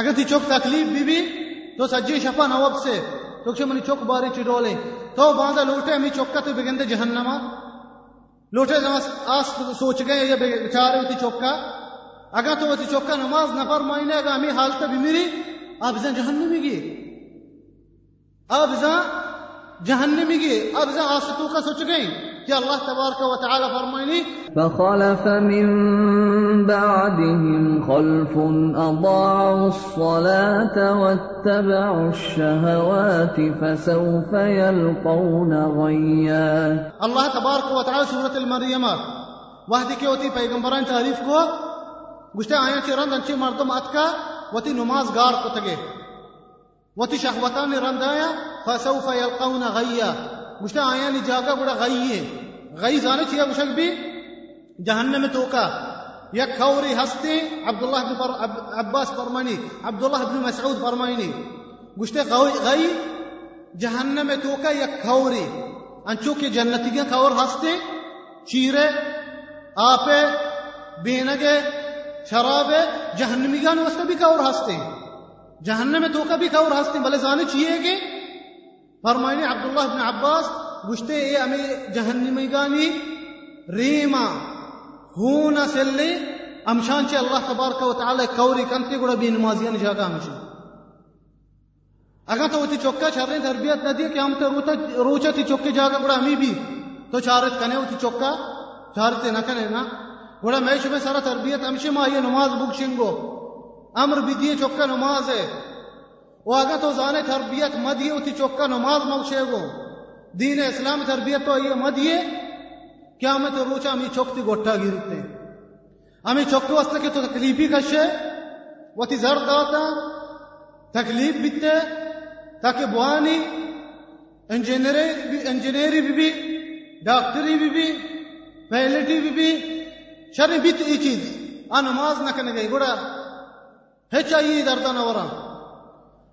اگر تھی چوک تکلیف بی بی تو سجی شفا نہ وب سے تو کہ منی چوک باری چی ڈولے تو باندا لوٹے امی چوک کا تو بگندے جہنما لوٹے زمان آس سوچ گئے یا بچار ہوتی چوک کا اگر تو ہوتی چوک کا نماز نہ فرمائنے اگر امی حالتا بھی میری آپ زن جہنمی گی آپ زن جہنمی گی آپ زن آس تو کا سوچ گئیں جاء الله تبارك وتعالى فرميني
فخلف من بعدهم خلف أضاعوا الصلاة واتبعوا الشهوات فسوف يلقون غيا
الله تبارك وتعالى سورة المريمات وهدي كيوتي پیغمبران تعریف کو گشتے آیا چی رند مردم أتكا وتي نماز گار کو وتي شهوتان رندايا فسوف يلقون غيا آیا نہیں جا کائی ہے گئی جانے چاہیے بشل بھی جہنم میں تو کا یکوری ہستی عبد اللہ حبی عباس فرمانی عبداللہ مسعود فرمانی فرمائنی گئی جہنم میں توکا یکھوری انچو کے جنتی کے اور ہنستے چیرے آپے بینگے شراب جہنمی نس کا بھی کھا ہستے جہنم جہن میں توکا بھی خا ہستے ہنستے بھلے جانے چاہیے کہ فرمائنے عبداللہ بن عباس گشتے اے امی جہنمیگانی ریما ہونا سلی امشان چی اللہ تبارک و تعالی کوری کنتی گوڑا بی نمازیان جاگا ہمشان اگر تو اتی چوکا چارنے تربیت نہ دی کہ ہم تو روچا تی چوکے جاگا گوڑا ہمی بھی تو چارت کنے اتی چوکا چارت نہ کنے نا گوڑا میں شبہ سارا تربیت ہمشی ماہی نماز بکشنگو امر بھی دیے چوکا نماز ہے اگر تو زانے تربیت مدیے یہ چوکا نماز گو دین اسلام تربیت تو آئیے مدیے کیا میں تو چوک تھی گوٹا ہیں ہمیں کے تو تکلیفی کشے وہ تی زرد داتا تکلیف بیتے تاکہ بوانی انجینئری انجینئری بھی ڈاکٹری بھی بھی پیلٹی بھی بھی شرم ای چیز آ نماز نہ کرنے گئی گوڑا ہے چاہیے دردہ نورا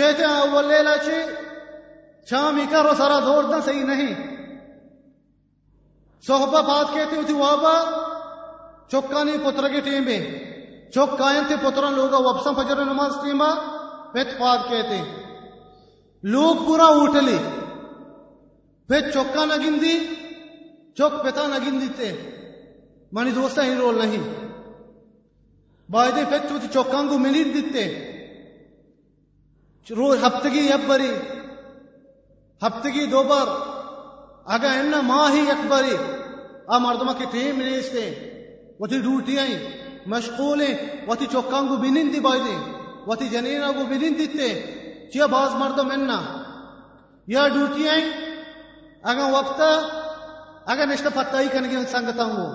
کہتے ہیں اول لیلہ چھے شام ہی کرو سارا زور دن صحیح نہیں صحبہ بات کہتے ہوتی وابا چکا نہیں پتر کی ٹیم بھی چکا آئیں تھے پتران لوگا وپسم فجر نماز ٹیم بھی پہت کہتے لوگ پورا اٹھ لی پھر چوکا نہ گندی چوک پتا نہ گندی دیتے منی دوستہ ہی رول نہیں بائی دے پھر چوتی کو ملی دیتے روز ہفتگی یکبری ہفتگی دو بار اگر این ماہی یکبری آ مردمہ کی ٹھیم ملیستے وہ تھی ڈوٹی آئیں مشغولیں وہ تھی چوکاں کو بینن دی بائی دیں وہ تھی جنین کو بینن دیتے چیہ باز مردم اینا یا ڈوٹی آئیں اگر وقت اگر نشتا پتا ہی کنگی سنگتا ہوں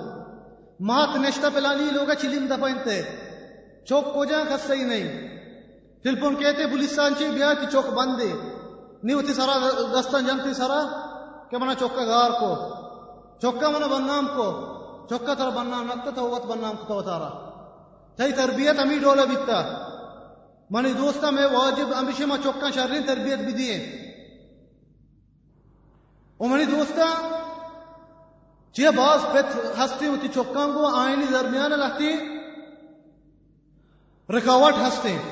مات نشتا پلانی لوگا چلیم دپائیں تے چوک کو جا جاں ہی نہیں ٹیلیفون کہتے پولیسان چی بیا کی چوک بند دے نیو تھی سارا دستان جم تھی سارا کہ منا چوکا گار کو چوکا منا بننام کو چوکا تر بننام نکتا تو وقت بننام کو تارا تھی تربیت ہمیں ڈولا بیتا منی دوستا میں واجب امیشی ماں چوکا شرین تربیت بھی دیئے او منی دوستا چیہ باز پیت ہستی ہوتی چوکا کو آئینی درمیان لگتی رکاوٹ ہستی ہے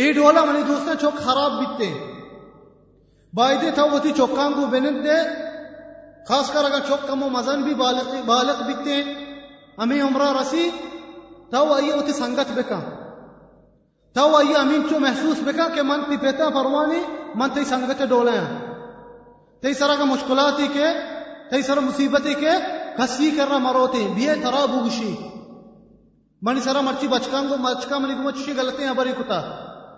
یہی ڈولا منی دوسرے چوک خراب بکتے تھا چوکان کو بینت دے خاص کر اگر چوک کم و مزن بھی بالغ بالغ بکتے ہمیں عمرہ رسی تیے سنگت بکا تھا آئیے امین چو محسوس بکا کہ من تی پیتا پروانی من تی سنگت ڈولے ہیں تی سرا کا مشکلاتی کے تی سرا مصیبتی کے کسی کرنا مروتے بیئے ترا بھوشی منی سرا مرچی بچکان کو مچکا منی کو مچشی بچکا منیچی غلط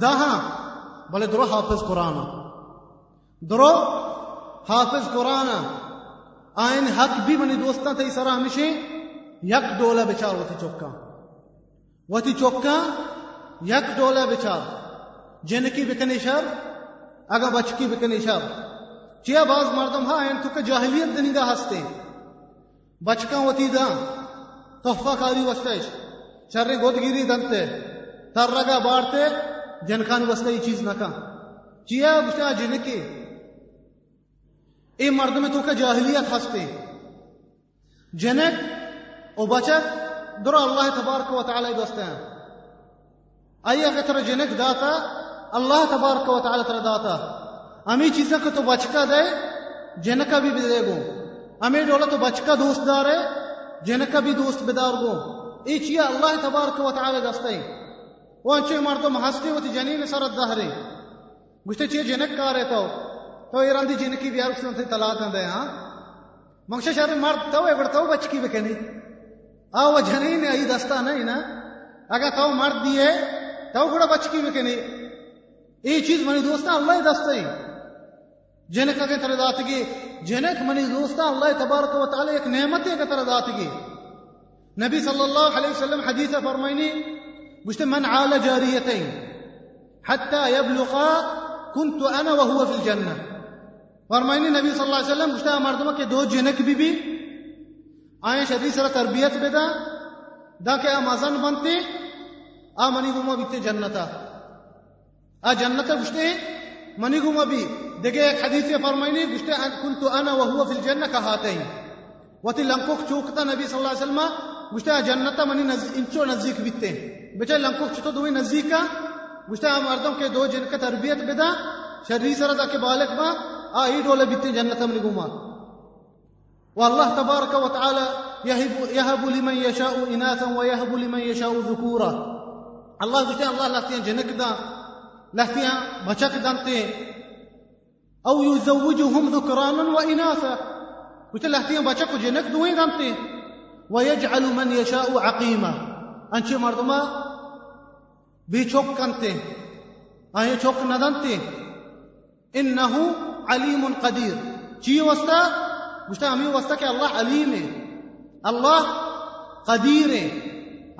دہاں بولے درو حافظ قرآن درو حافظ قرآن آئین حق بھی منی دوستا تھے سرا ہمیشہ یک ڈولا بچار وتی چوکا وتی چوکا یک ڈولا بچار جن کی بکن شر اگا بچ کی بکن شر چیا باز مردم ہاں آئین تو کہ جاہلیت دنی دا ہستے بچکا وتی دا تحفہ کاری وسطیش شر گود گیری دنتے تر رگا بارتے جن کا یہ چیز نہ کہاں جی جن کے اے مرد میں تو کہ جاہلیت ہستے جنک او بچت در اللہ تبارک و تعالی وطال ہیں آئی اگر تر جنک داتا اللہ تبارک و تعالی تر داتا امی چیزیں کو تو بچکا دے جنکا بھی دے گو ہمیں ڈولا تو بچکا دوست دار ہے جنکا بھی دوست بدار گو یہ چیز اللہ تبارک و تعالی وطال ہیں وانچو چه مردم هستی و جنین سر دهری گوشتی چه جنک کاری تو تو ایران دی جنکی بیار اکسی انتی طلاق دن دے مانگشا شاید مرد تو ایبر تو بچ کی بکنی آو و جنین ای دستا نئی نا اگا تو مرد دیئے تو گوڑا بچ کی بکنی ای چیز منی دوستا اللہ دستا ہی جنک اگر تر داتی گی جنک منی دوستا اللہ تبارک و تعالی ایک نعمت اگر تر داتی گی نبی صلی اللہ علیہ وسلم حدیث فرمائنی قلت من عال جاريتين حتى يبلغا كنت أنا وهو في الجنة فرمائني نبی صلى الله عليه وسلم گشتہ مردما کے دو جنک بی بی آئیں شدی سر تربیت بیدا دا کہ امازن بنتے آ منی گما بیتے جنتا آ جنتا گشتے منی گما بی دیکھے ایک حدیث میں فرمائنی گشتے کنتو انا وہو فی الجنہ کہاتے ہیں وتی لنکوک چوکتا نبی صلی اللہ علیہ وسلم مشتاق جنتا من نز... انچو نزدیک بیتے بچے لنکو چھتو دوی نزدیکا مشتاق مردوں کے دو جن کا تربیت بدا شرری آه، دا کے بالک با آئی ڈولے بیتے جنة من گما والله تبارك وتعالى يهب, يهب لمن يشاء إناثا ويهب لمن يشاء ذكورا الله بشتاق الله لاتين جنك دا لاتين بچك دانتے او يزوجهم ذكرانا وإناثا بشتاق لاتين بچك جنک دوئیں دانتے ويجعل من يشاء عقيما انچه مردما بيشوك کنتے أي شوك چوک إنه عليم قدير علیم وسطا چی وسطہ مشتا ہمیں وسطہ کہ اللہ علیم ہے اللہ قدیر ہے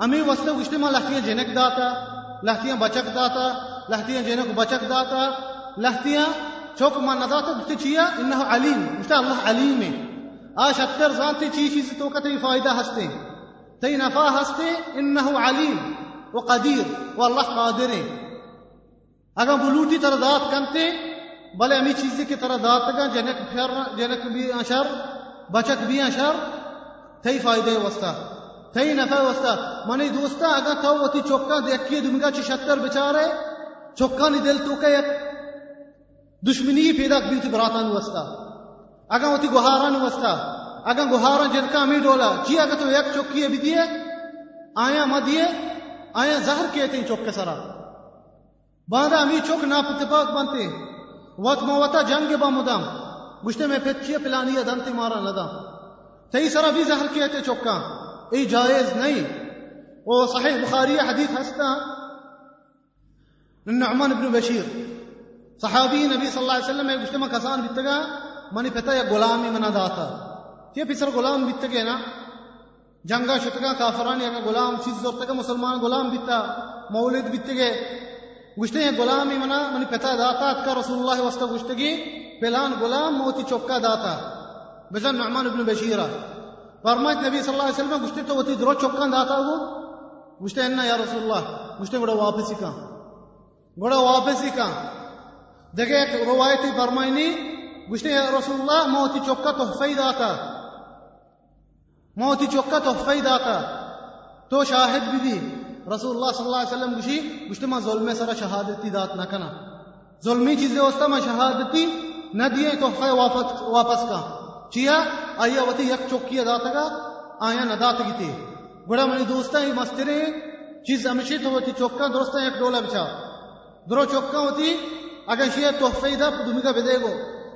ہمیں وسطہ گشتے ماں داتا لہتیاں بچك داتا لہتیاں جنك بچك داتا لہتیاں شوك ما نداتا داتا گشتے إنه عليم علیم مشتا اللہ علیم آشتر زانتی چیشی چیز تو کا فائدہ ہستے تی نفا ہستے انہو علیم و قدیر و اللہ قادر اگر بلوٹی طرح ذات کنتے بلے امی چیزی کی طرح ذات گا جنک جنک بھی اشر بچک بھی اشر تی فائدہ وستا تی نفع وستا منی دوستا اگر تو وہ تی چکا دیکھئے دمگا چی شتر بچارے چوکا نی دل تو کہ دشمنی پیدا کبیتی براتان وستا اگر وہ تھی گہارا نہیں وستا اگر گہارا جن کا امیر ڈولا جی اگر تو ایک چوکیے بھی دیے آیا ما دیے آیا زہر کیے تھے چوک کے سرا باندھا امیر چوک نہ پتفاق بنتے وقت موتا جنگ با مدام گشتے میں پھچیے پلانی دن تھی مارا لدا تئی سرا بھی زہر کیے تھے چوک کا اے جائز نہیں وہ صحیح بخاری حدیث ہستا نعمان بن بشیر صحابی نبی صلی اللہ علیہ وسلم ایک گشتے میں کسان بتگا منی پتا یا غلامی منا داتا یہ پسر غلام بیت گئے نا جنگا شتگا کافران یا غلام چیز زورتا کا مسلمان غلام بیتا مولد بیت گئے گشتے ہیں غلام ہی منا منی پتا داتا اتکا رسول اللہ وسط گشتگی پیلان غلام موتی چوکا داتا بزن نعمان ابن بشیرہ فرمایت نبی صلی اللہ علیہ وسلم گشتے تو وطی درو چوکا داتا ہو گشتے ہیں نا یا رسول اللہ گشتے گوڑا واپسی کان گوڑا واپسی کان دیکھیں ایک روایتی فرمائنی گوشتے ہیں رسول اللہ موتی چوکا تو فید آتا موتی چوکا تو فید آتا تو شاہد بھی دی رسول اللہ صلی اللہ علیہ وسلم گوشی گوشتے ماں ظلم سارا شہادتی دات نہ کنا ظلمی چیزیں ہوتا ماں شہادتی نہ دیے تو واپس واپس کا چیا آئیے وتی یک چوکی دات کا آیا نہ دات کی تھی بڑا منی دوست ہی مستری چیز ہمیشہ تو وتی چوکا درست یک ڈولا بچا درو چوکا ہوتی اگر شیئر تحفے دا دمی کا بدے گو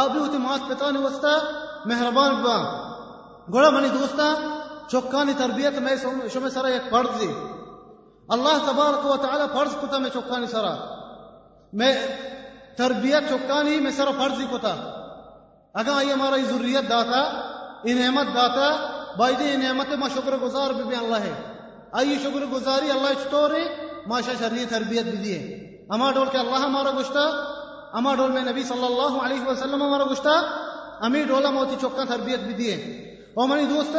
ابھی ماس پتا نہیں وستا مہربان با گوڑا منی دوستا چوکانی تربیت میں چوکانی سرا میں تربیت چوکانی میں سرا فرض دی کتا اگا آئیے ہمارا ضروریت داتا یہ نعمت داتا بھائی یہ نعمت ما شکر گزار بھی اللہ ہے آئیے شکر گزاری اللہ ما ماشا شرنی تربیت بھی دیئے اما ڈول کے اللہ ہمارا گشتہ اما ڈول میں نبی صلی اللہ علیہ وسلم ہمارا امی ڈولا موتی چوکا تربیت بھی دیے اور منی دوست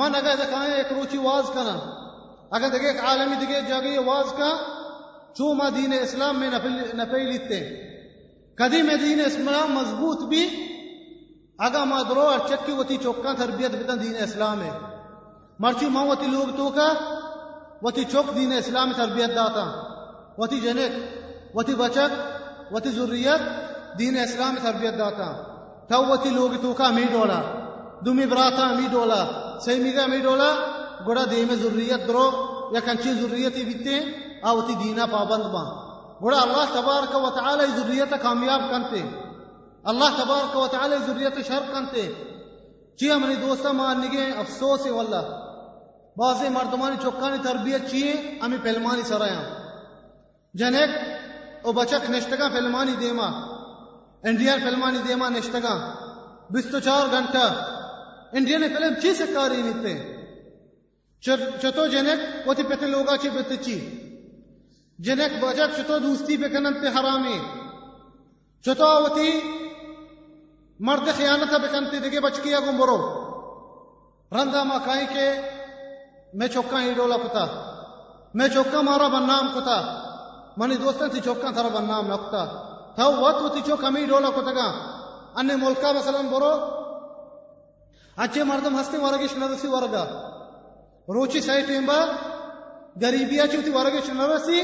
من اگر دکھائیں ایک ایک روچی واز واز کا اگر عالمی چو ما دین اسلام میں نفی لیتے کدی میں دین اسلام مضبوط بھی آگا ما درو اور چکی کی وتی چوکا تربیت بھی دین اسلام ہے مرچی ماں وتی لوگ تو کا وتی چوک دین اسلام تربیت دہتا وتی جنک وتی بچک وتی ذریت دین اسلام تربیت داتا تو وتی لوگ تو کا می ڈولا دومی براتا می ڈولا سی می می ڈولا گڑا دی میں ذریت درو یا کنچی ذریتی بیتے آوتی دینا پابند با گڑا اللہ تبارک و تعالی ذریت کامیاب کنتے اللہ تبارک و تعالی ذریت شر کنتے چی ہماری نے دوستہ مار نگے افسوس ہے واللہ بعض مردمانی چوکانی تربیت چیئے ہمیں پہلمانی سرائیں جنیک او بچک نشتگا فلمانی دیما انڈیا فلمانی دیما نشتگا بیس تو چار گھنٹہ انڈیا نے فلم چی سکاری نیتے چتو جنک وہ تھی پتے لوگا چی پتے چی جنک بچک چتو دوستی پہ کنن پہ حرامی چتو وہ تھی مرد خیانت پہ کنن پہ دیکھے بچکیا گو مرو رندا ما کائیں کہ میں چوکا ہی ڈولا پتا میں چوکا مارا بننام کتا منی دوستن تی چوکاں تھرا بننا نقطا تو وقت تی چوکاں می ڈولا کو تگا انے ملکا مثلا برو اچھے مردم ہستے ورگے شنا دسی ورگا روچی سائی ٹیم با غریبی اچو تی ورگے شنا دسی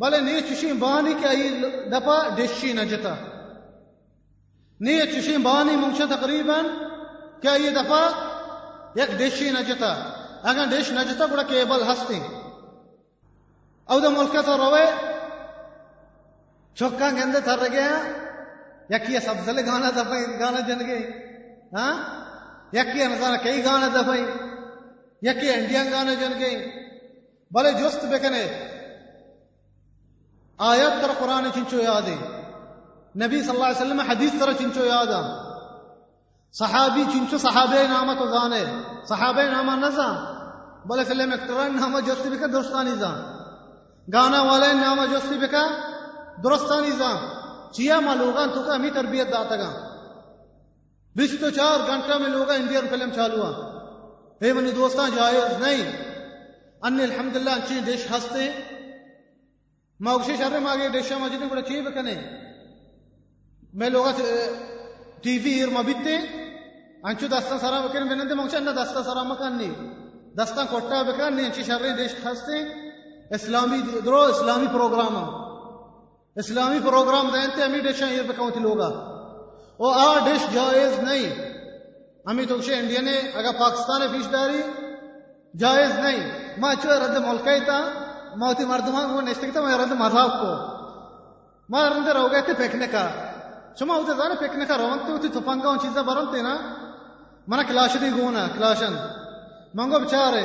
بلے نی چشیں بانی کے ای دپا ڈشی نجتا جتا نی چشیں بانی منچ تقریبا کیا یہ دفعہ ایک ڈشی نجتا اگر ڈش نجتا بڑا کیبل ہستے او د ملکته روي چوکا گندے تھر گیا یکی سبزل گانا دفئی گانا جن گئی ہاں یکی انسان کئی گانا دفئی یکی انڈیا گانا جن گئی بلے جست بکنے آیت تر قرآن چنچو یادی نبی صلی اللہ علیہ وسلم حدیث تر چنچو یادا صحابی چنچو صحابے نامہ تو گانے صحابے نامہ نزا بلے سلم اکتران نامہ جست بکنے دوستانی زان گانا والے نام جوستی بکا درستان نظام چیا معلوم تو کا تربیت داتا گا بیس تو چار گھنٹہ میں لوگا انڈین فلم چالو ہے منی دوستان جائز نہیں ان الحمد للہ اچھی ڈش ہستے ماں اسی شہر میں آگے ڈشا مجھے بڑا چیز بکنے میں لوگا ٹی وی ایر مبیتے انچو دستان سارا بکنے میں نے دے مانچہ انہا سارا مکان نہیں دستان کوٹا بکنے انچی شہر میں ڈش ہستے اسلامی درو اسلامی پروگرام ہاں۔ اسلامی پروگرام دینتے تے ہمیں ڈشیں یہ بکاؤں تھی لوگا او آ ڈش جائز نہیں ہمیں تو کشے انڈیا نے اگر پاکستان نے فیش داری جائز نہیں ماں چوہ رد ملکہ ہی تھا ماں ہوتی مردمان وہ نشتے کی میں رد مذہب کو ماں رندے رہو گئے تھے پیکنے کا چما ہوتے دارے پیکنے کا روان تے ہوتی تھپنگا ان چیزیں برانتے نا منا کلاش دی گونا کلاشن منگو بچارے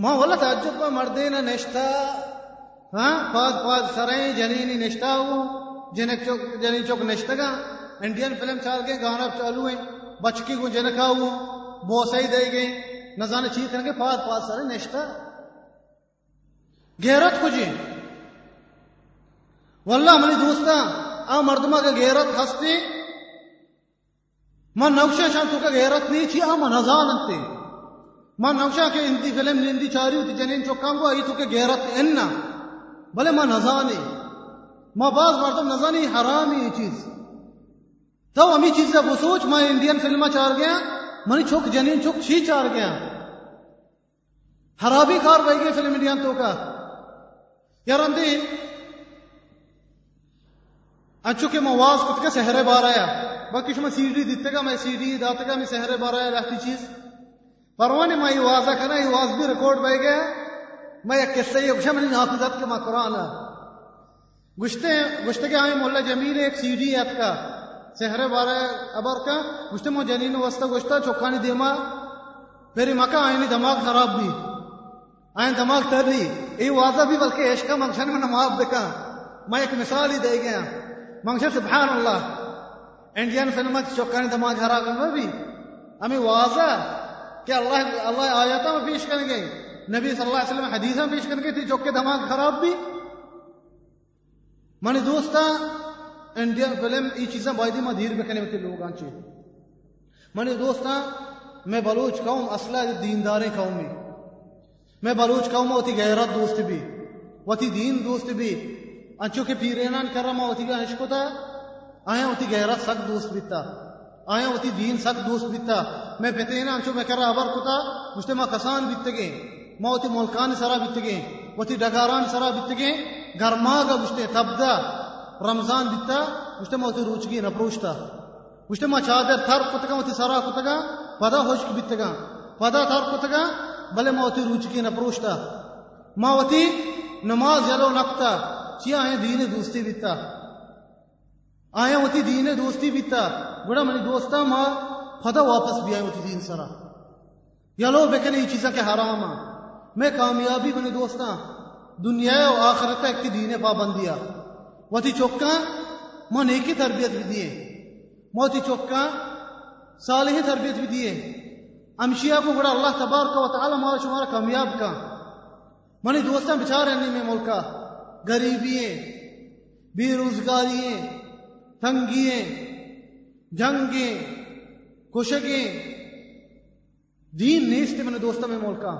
ماں ماحول تعجب میں نہ نشتا ہاں پاس پاس سرائیں جنینی نشتا ہو جنک چوک جنین چوک نشتا گا انڈین فلم چال کے گانا چالو ہیں بچکی کو جنکا ہو بوسائی دے گئے نظان چیز کریں گے پاس پاس سرائیں نشتا گہرت کو جی واللہ ہماری دوستا آ مردمہ کا گہرت ہستی من نوشہ شان تو کا گہرت نہیں چھی آ من ہزان انتے ما نوشا کے انتی فلم نندی چاری ہوتی جنین چو کنگو آئی تو کے گیرت اننا بلے ما نزانی ما بعض بار تو نزانی حرامی یہ چیز تو ہمی چیز سے وہ سوچ ما انڈین فلمہ چار گیا منی چھوک جنین چھوک چھی چار گیا حرابی کار بھائی گئے فلم انڈین تو کا یار اندی اچھو کے مواز کے سہرے بار آیا باکش میں سیڈی دیتے گا میں سیڈی داتے گا میں سہرے بار آیا رہتی چیز چیز فرمانی میں یہ واضح کرنا یہ واضح بھی ریکارڈ بھائی گیا میں ایک قصہ یہ اپشا ملی حافظت کے ماں قرآن گشتے گشتے کے آئیں مولا جمیل ایک سی ڈی ایت کا سہرے بارے ابر کا گشتے مو جنین وستہ گشتہ چوکانی دیما میری مکہ آئینی دماغ خراب بھی آئین دماغ تر لی یہ واضح بھی بلکہ عشق کا منگشن میں نماز دیکھا میں ایک مثال ہی دے گیا منگشن سبحان اللہ انڈین فلم چوکانی دماغ خراب بھی ہمیں واضح کہ اللہ اللہ آ میں پیش کر گئے نبی صلی اللہ علیہ وسلم حدیثہ پیش کر گئے تھی جو کہ دماغ خراب بھی من دوستا انڈیا فلم یہ چیزیں بہت ہی مدھیر بکنے میں لوگ آنچے من دوستا میں بلوچ قوم اسلحہ دیندار قوم میں میں بلوچ قوم ہوتی غیرت دوست بھی وتی دین دوست بھی انچو کے پیرینان کرما ہوتی گا عشق ہوتا آیا ہوتی غیرت سخت دوست بھی تا آیا وتی دین سگ دوست بیتا میں پتے نا چو میں کرا ابر کتا مجھتے ماں کسان بیت گئے ماں وتی ملکان سرا بیت گئے وتی ڈگاران سرا بیت گئے گرما گا مجھتے تبدا رمضان بیتا مجھتے ماں وتی روچ گئے نپروشتا مجھتے ماں چادر تھر کتگا وتی سرا کتگا پدا ہوشک کی گا پدا تھر کتگا بلے ماں وتی روچ گئے نپروشتا ماں وتی نماز یلو نکتا چیا ہیں دین دوستی بیتا آیا ہوتی دین ہے دوستی بھی تھا بڑا منی دوستا ماں پتا واپس بھی آئے دین سارا یا لو بے کہ حرام ہاں میں کامیابی منی دنیا آخرت ایک دین پابندیا نیکی تربیت بھی دیے موتی چوکا سال تربیت بھی دیے امشیا کو بڑا اللہ تبار کا و مارا شمارا کامیاب کا منی دوستاں بچار ہے نہیں میں ملکہ غریبی بے روزگاری ہیں تنگییں جنگیں کشگیں دین نیست من دوستا میں ملکا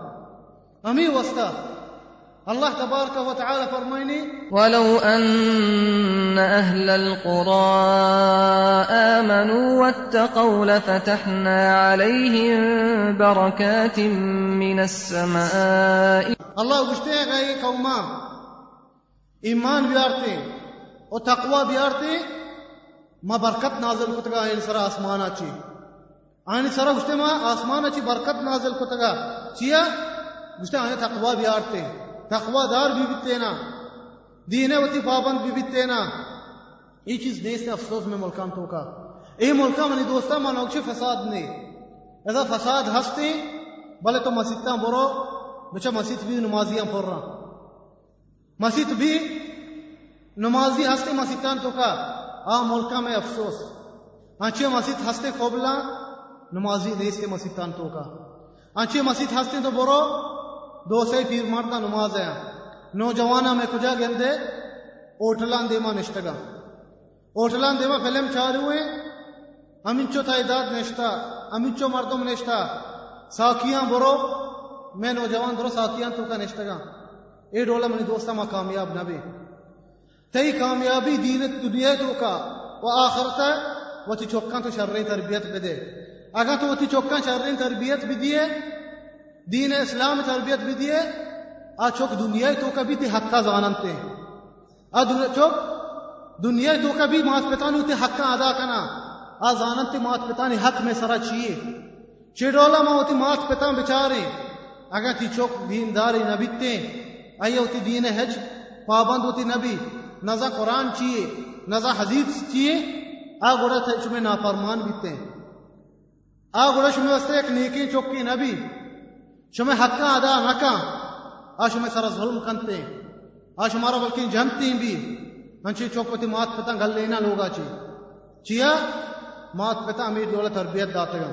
امی وستا الله تبارك وتعالى فرميني
ولو أن أهل القرى آمنوا واتقوا لفتحنا عليهم بركات من السماء
الله گشتے گئے قوما ایمان بیارتے اور تقوی بیارتے ما برکت نازل کتگا این سرا آسمان آچی آئین سرا گشتے ما آسمان آچی برکت نازل کتگا چیا گشتے آئین تقوی بیارتے تقوی دار بھی بیتے نا دینے وطی پابند بھی بیتے نا یہ چیز دیستے افسوس میں ملکان توکا اے ملکہ منی دوستا مانا اکشی فساد نے ایسا فساد ہستے بلے تو مسجد تا برو بچہ مسجد بھی نمازیاں پر رہا مسجد بھی نمازی ہستے تو کا ملکہ میں افسوس آنچے مسجد ہستے قبلہ نمازی نہیں مسجد مسیطان تو کا آنچے مسجد ہستے تو برو دو سے پیر مارتا نماز ہے نوجوان میں کجا گندے اوٹلان دیما نشتگا اوٹلان دیما فلم چار ہوئے امنچو تھا نشتا امنچو مردم نشتا ساکیاں برو میں نوجوان درو ساکیاں تو کا نشتگا اے ڈولا منی ماں کامیاب نہ بھی کامیابی دنیا تو کا آخرت آخرتا وہ چوکان تو چل تربیت بدے اگر تو تی چوکان چل تربیت بھی دیے دین اسلام تربیت بھی دیے تو کبھی حقا چوک دنیا تو کا بھی مات پتانی تی حقا ادا کنا آ جانتی مات پتانی حق میں سرا چیئے شیڈولا ما ہوتی مات پتان بچارے اگر تی چوک دینداری داری نبیتے آئی ہوتی دین حج پابند ہوتی نبی نہ زا قرآن چاہیے نہ زا حزیز چیے آ تھے تمہیں نافرمان بیتے ہیں آ وستے ایک نیکی چوکی نبی شمہ حقا ادا نکا آ شمہ سر ظلم کنتے ہیں آ شمارا بلکہ جنتی بھی منشی چوک پتی مات پتا گل لینا لوگا چی چیا مات پتا امیر دولا تربیت داتے گا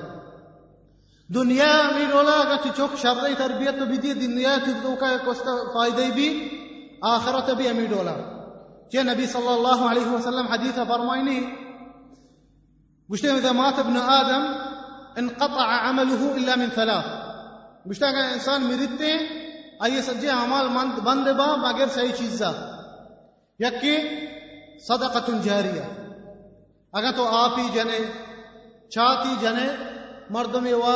دنیا امیر دولا اگر چی چوک شرعی تربیت تو بھی دی دنیا تو کا پائے فائدہ بھی آخرت بھی امیر دولا که نبی صلی الله علیه وسلم سلم حدیث فرماینه اذا مات ابن آدم انقطع عمله الا من ثلاث گوشته اگر انسان میرته آیه سجه اعمال بند با مگر صحیح چیزا یکی صدقه جاريه اگر تو آپ ہی جنے چھات ہی جنے مردمی وا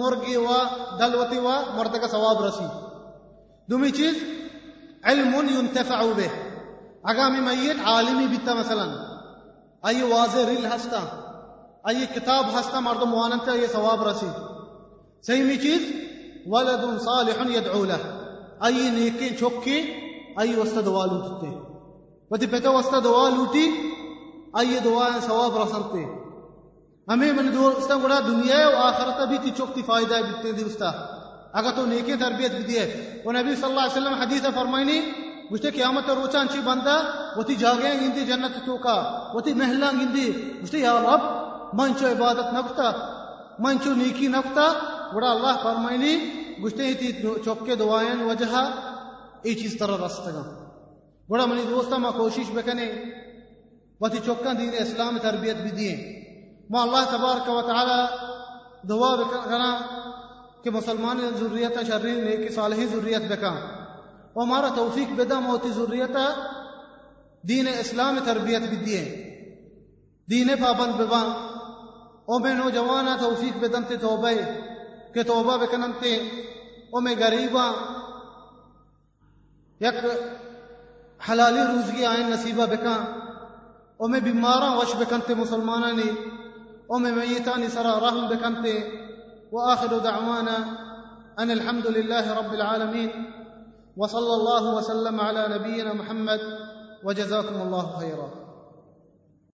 مرگی وا دلوتی وا مرد کا ثواب رسی دومی چیز علم ينتفع به اگامی میت عالمی بیتا مثلا ای واضح ریل ہستا ای کتاب ہستا مرد موانتا یہ ثواب رسی سیمی چیز ولد صالح يدعو له أي نيكين شوكي أي وسط دوالوتي ودي بيتا وسط دوالوتي أي دعاء ثواب رسلتے ہمیں من دور اس طرح دنیا و آخرتا بھی تی چوکتی فائدہ بیتنے دی اس طرح اگر تو نیکی تربیت بھی دیئے و نبی صلی اللہ علیہ وسلم حدیث فرمائنی قیامت چی بندہ وہ تھی جاگیاں گنتی جنت رب من چو عبادت من چو نیکی نکتا وڑا اللہ فرمائنی تی چوکے دعائیں وجہ ای چیز تر رستا وڑا منی دوستا ما کوشش بکنے کریں بہت ہی چوکا دینے اسلام تربیت بھی دیئے ما اللہ تبارک و تعالی دعا بکنا کہ مسلمان ضروریت شرین نیکی صالحی ضروریت بکا और हमारा तोफीक बेदम होती ज़रूरत है दीन इस्लाम तरबियत भी दिए दीन पाबंद बेबा और मैं नौजवान तोफीक बेदम ते तोबे के तोबा बेकनम ते और मैं गरीबा यक हलाली रोजगी आए नसीबा बेका और मैं बीमारा वश बेकनते मुसलमाना ने और मैं मैतानी सरा रहम बेकनते وآخر دعوانا أن الحمد لله رب العالمين وصلى الله وسلم على نبينا محمد وجزاكم الله خيرا